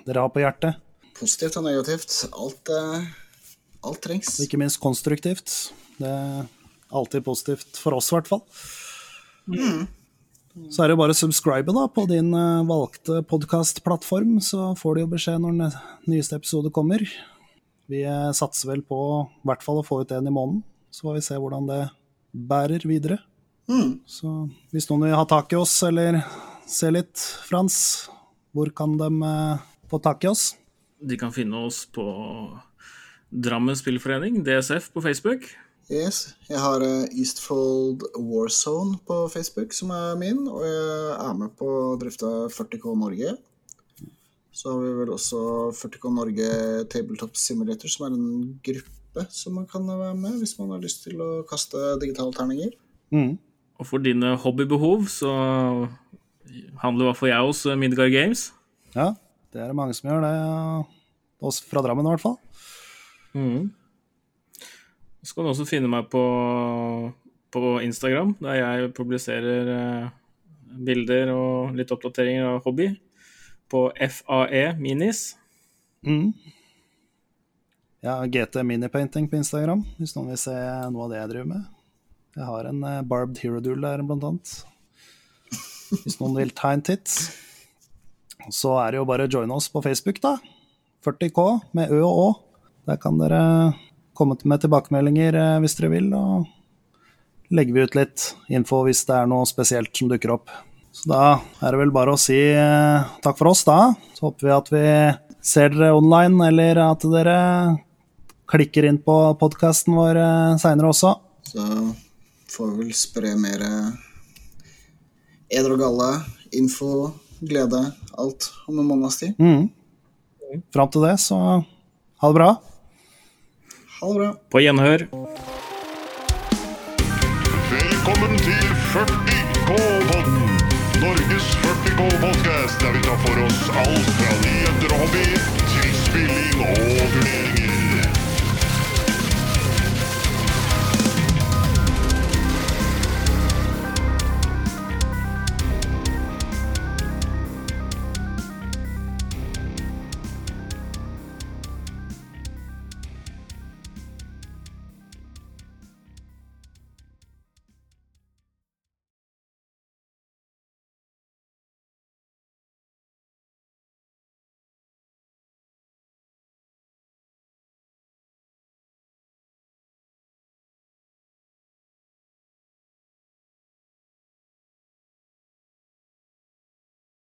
B: dere har på hjertet.
D: Positivt og negativt. Alt, eh, alt trengs.
B: Og ikke minst konstruktivt. Det er alltid positivt for oss, i hvert fall. Så er det jo bare å subscribe da, på din eh, valgte podkastplattform, så får du jo beskjed når den nyeste episode kommer. Vi eh, satser vel på i hvert fall å få ut en i måneden, så får vi se hvordan det bærer videre. Så hvis noen vil ha tak i oss eller se litt, Frans, hvor kan de eh, få tak i oss?
C: De kan finne oss på Drammen spillforening, DSF, på Facebook.
D: Yes. Jeg har eh, Eastfold Warzone på Facebook, som er min, og jeg er med på å drifte 40K Norge. Så har vi vel også 40K Norge Tabletop Simulator, som er en gruppe som man kan være med hvis man har lyst til å kaste digitale terninger.
B: Mm.
C: Og for dine hobbybehov så handler i hvert fall jeg hos Midgard Games.
B: Ja, det er det mange som gjør det. Oss fra Drammen i hvert fall.
C: Så kan du også finne meg på, på Instagram, der jeg publiserer eh, bilder og litt oppdateringer av hobby. På FAE Minis.
B: Mm. Ja, GT Minipainting på Instagram, hvis noen vil se noe av det jeg driver med. Jeg har en eh, Barbed Hero Duel der, blant annet. Hvis noen vil ta en titt. Så er det jo bare å joine oss på Facebook, da. 40K med Ø og Å. Der kan dere komme med tilbakemeldinger eh, hvis dere vil, og legger vi ut litt info hvis det er noe spesielt som dukker opp. Så da er det vel bare å si eh, takk for oss, da. Så håper vi at vi ser dere online, eller at dere klikker inn på podkasten vår eh, seinere også.
D: Så får vi vel spre mer eder og galle, info, glede, alt om en måneds tid.
B: Mm. Fram til det, så ha det bra.
D: Ha det bra.
C: På gjenhør.
A: Velkommen til 40K-podden. Norges 40K-podkast der vi tar for oss alt fra nyheter og hobby til spilling og turneringer.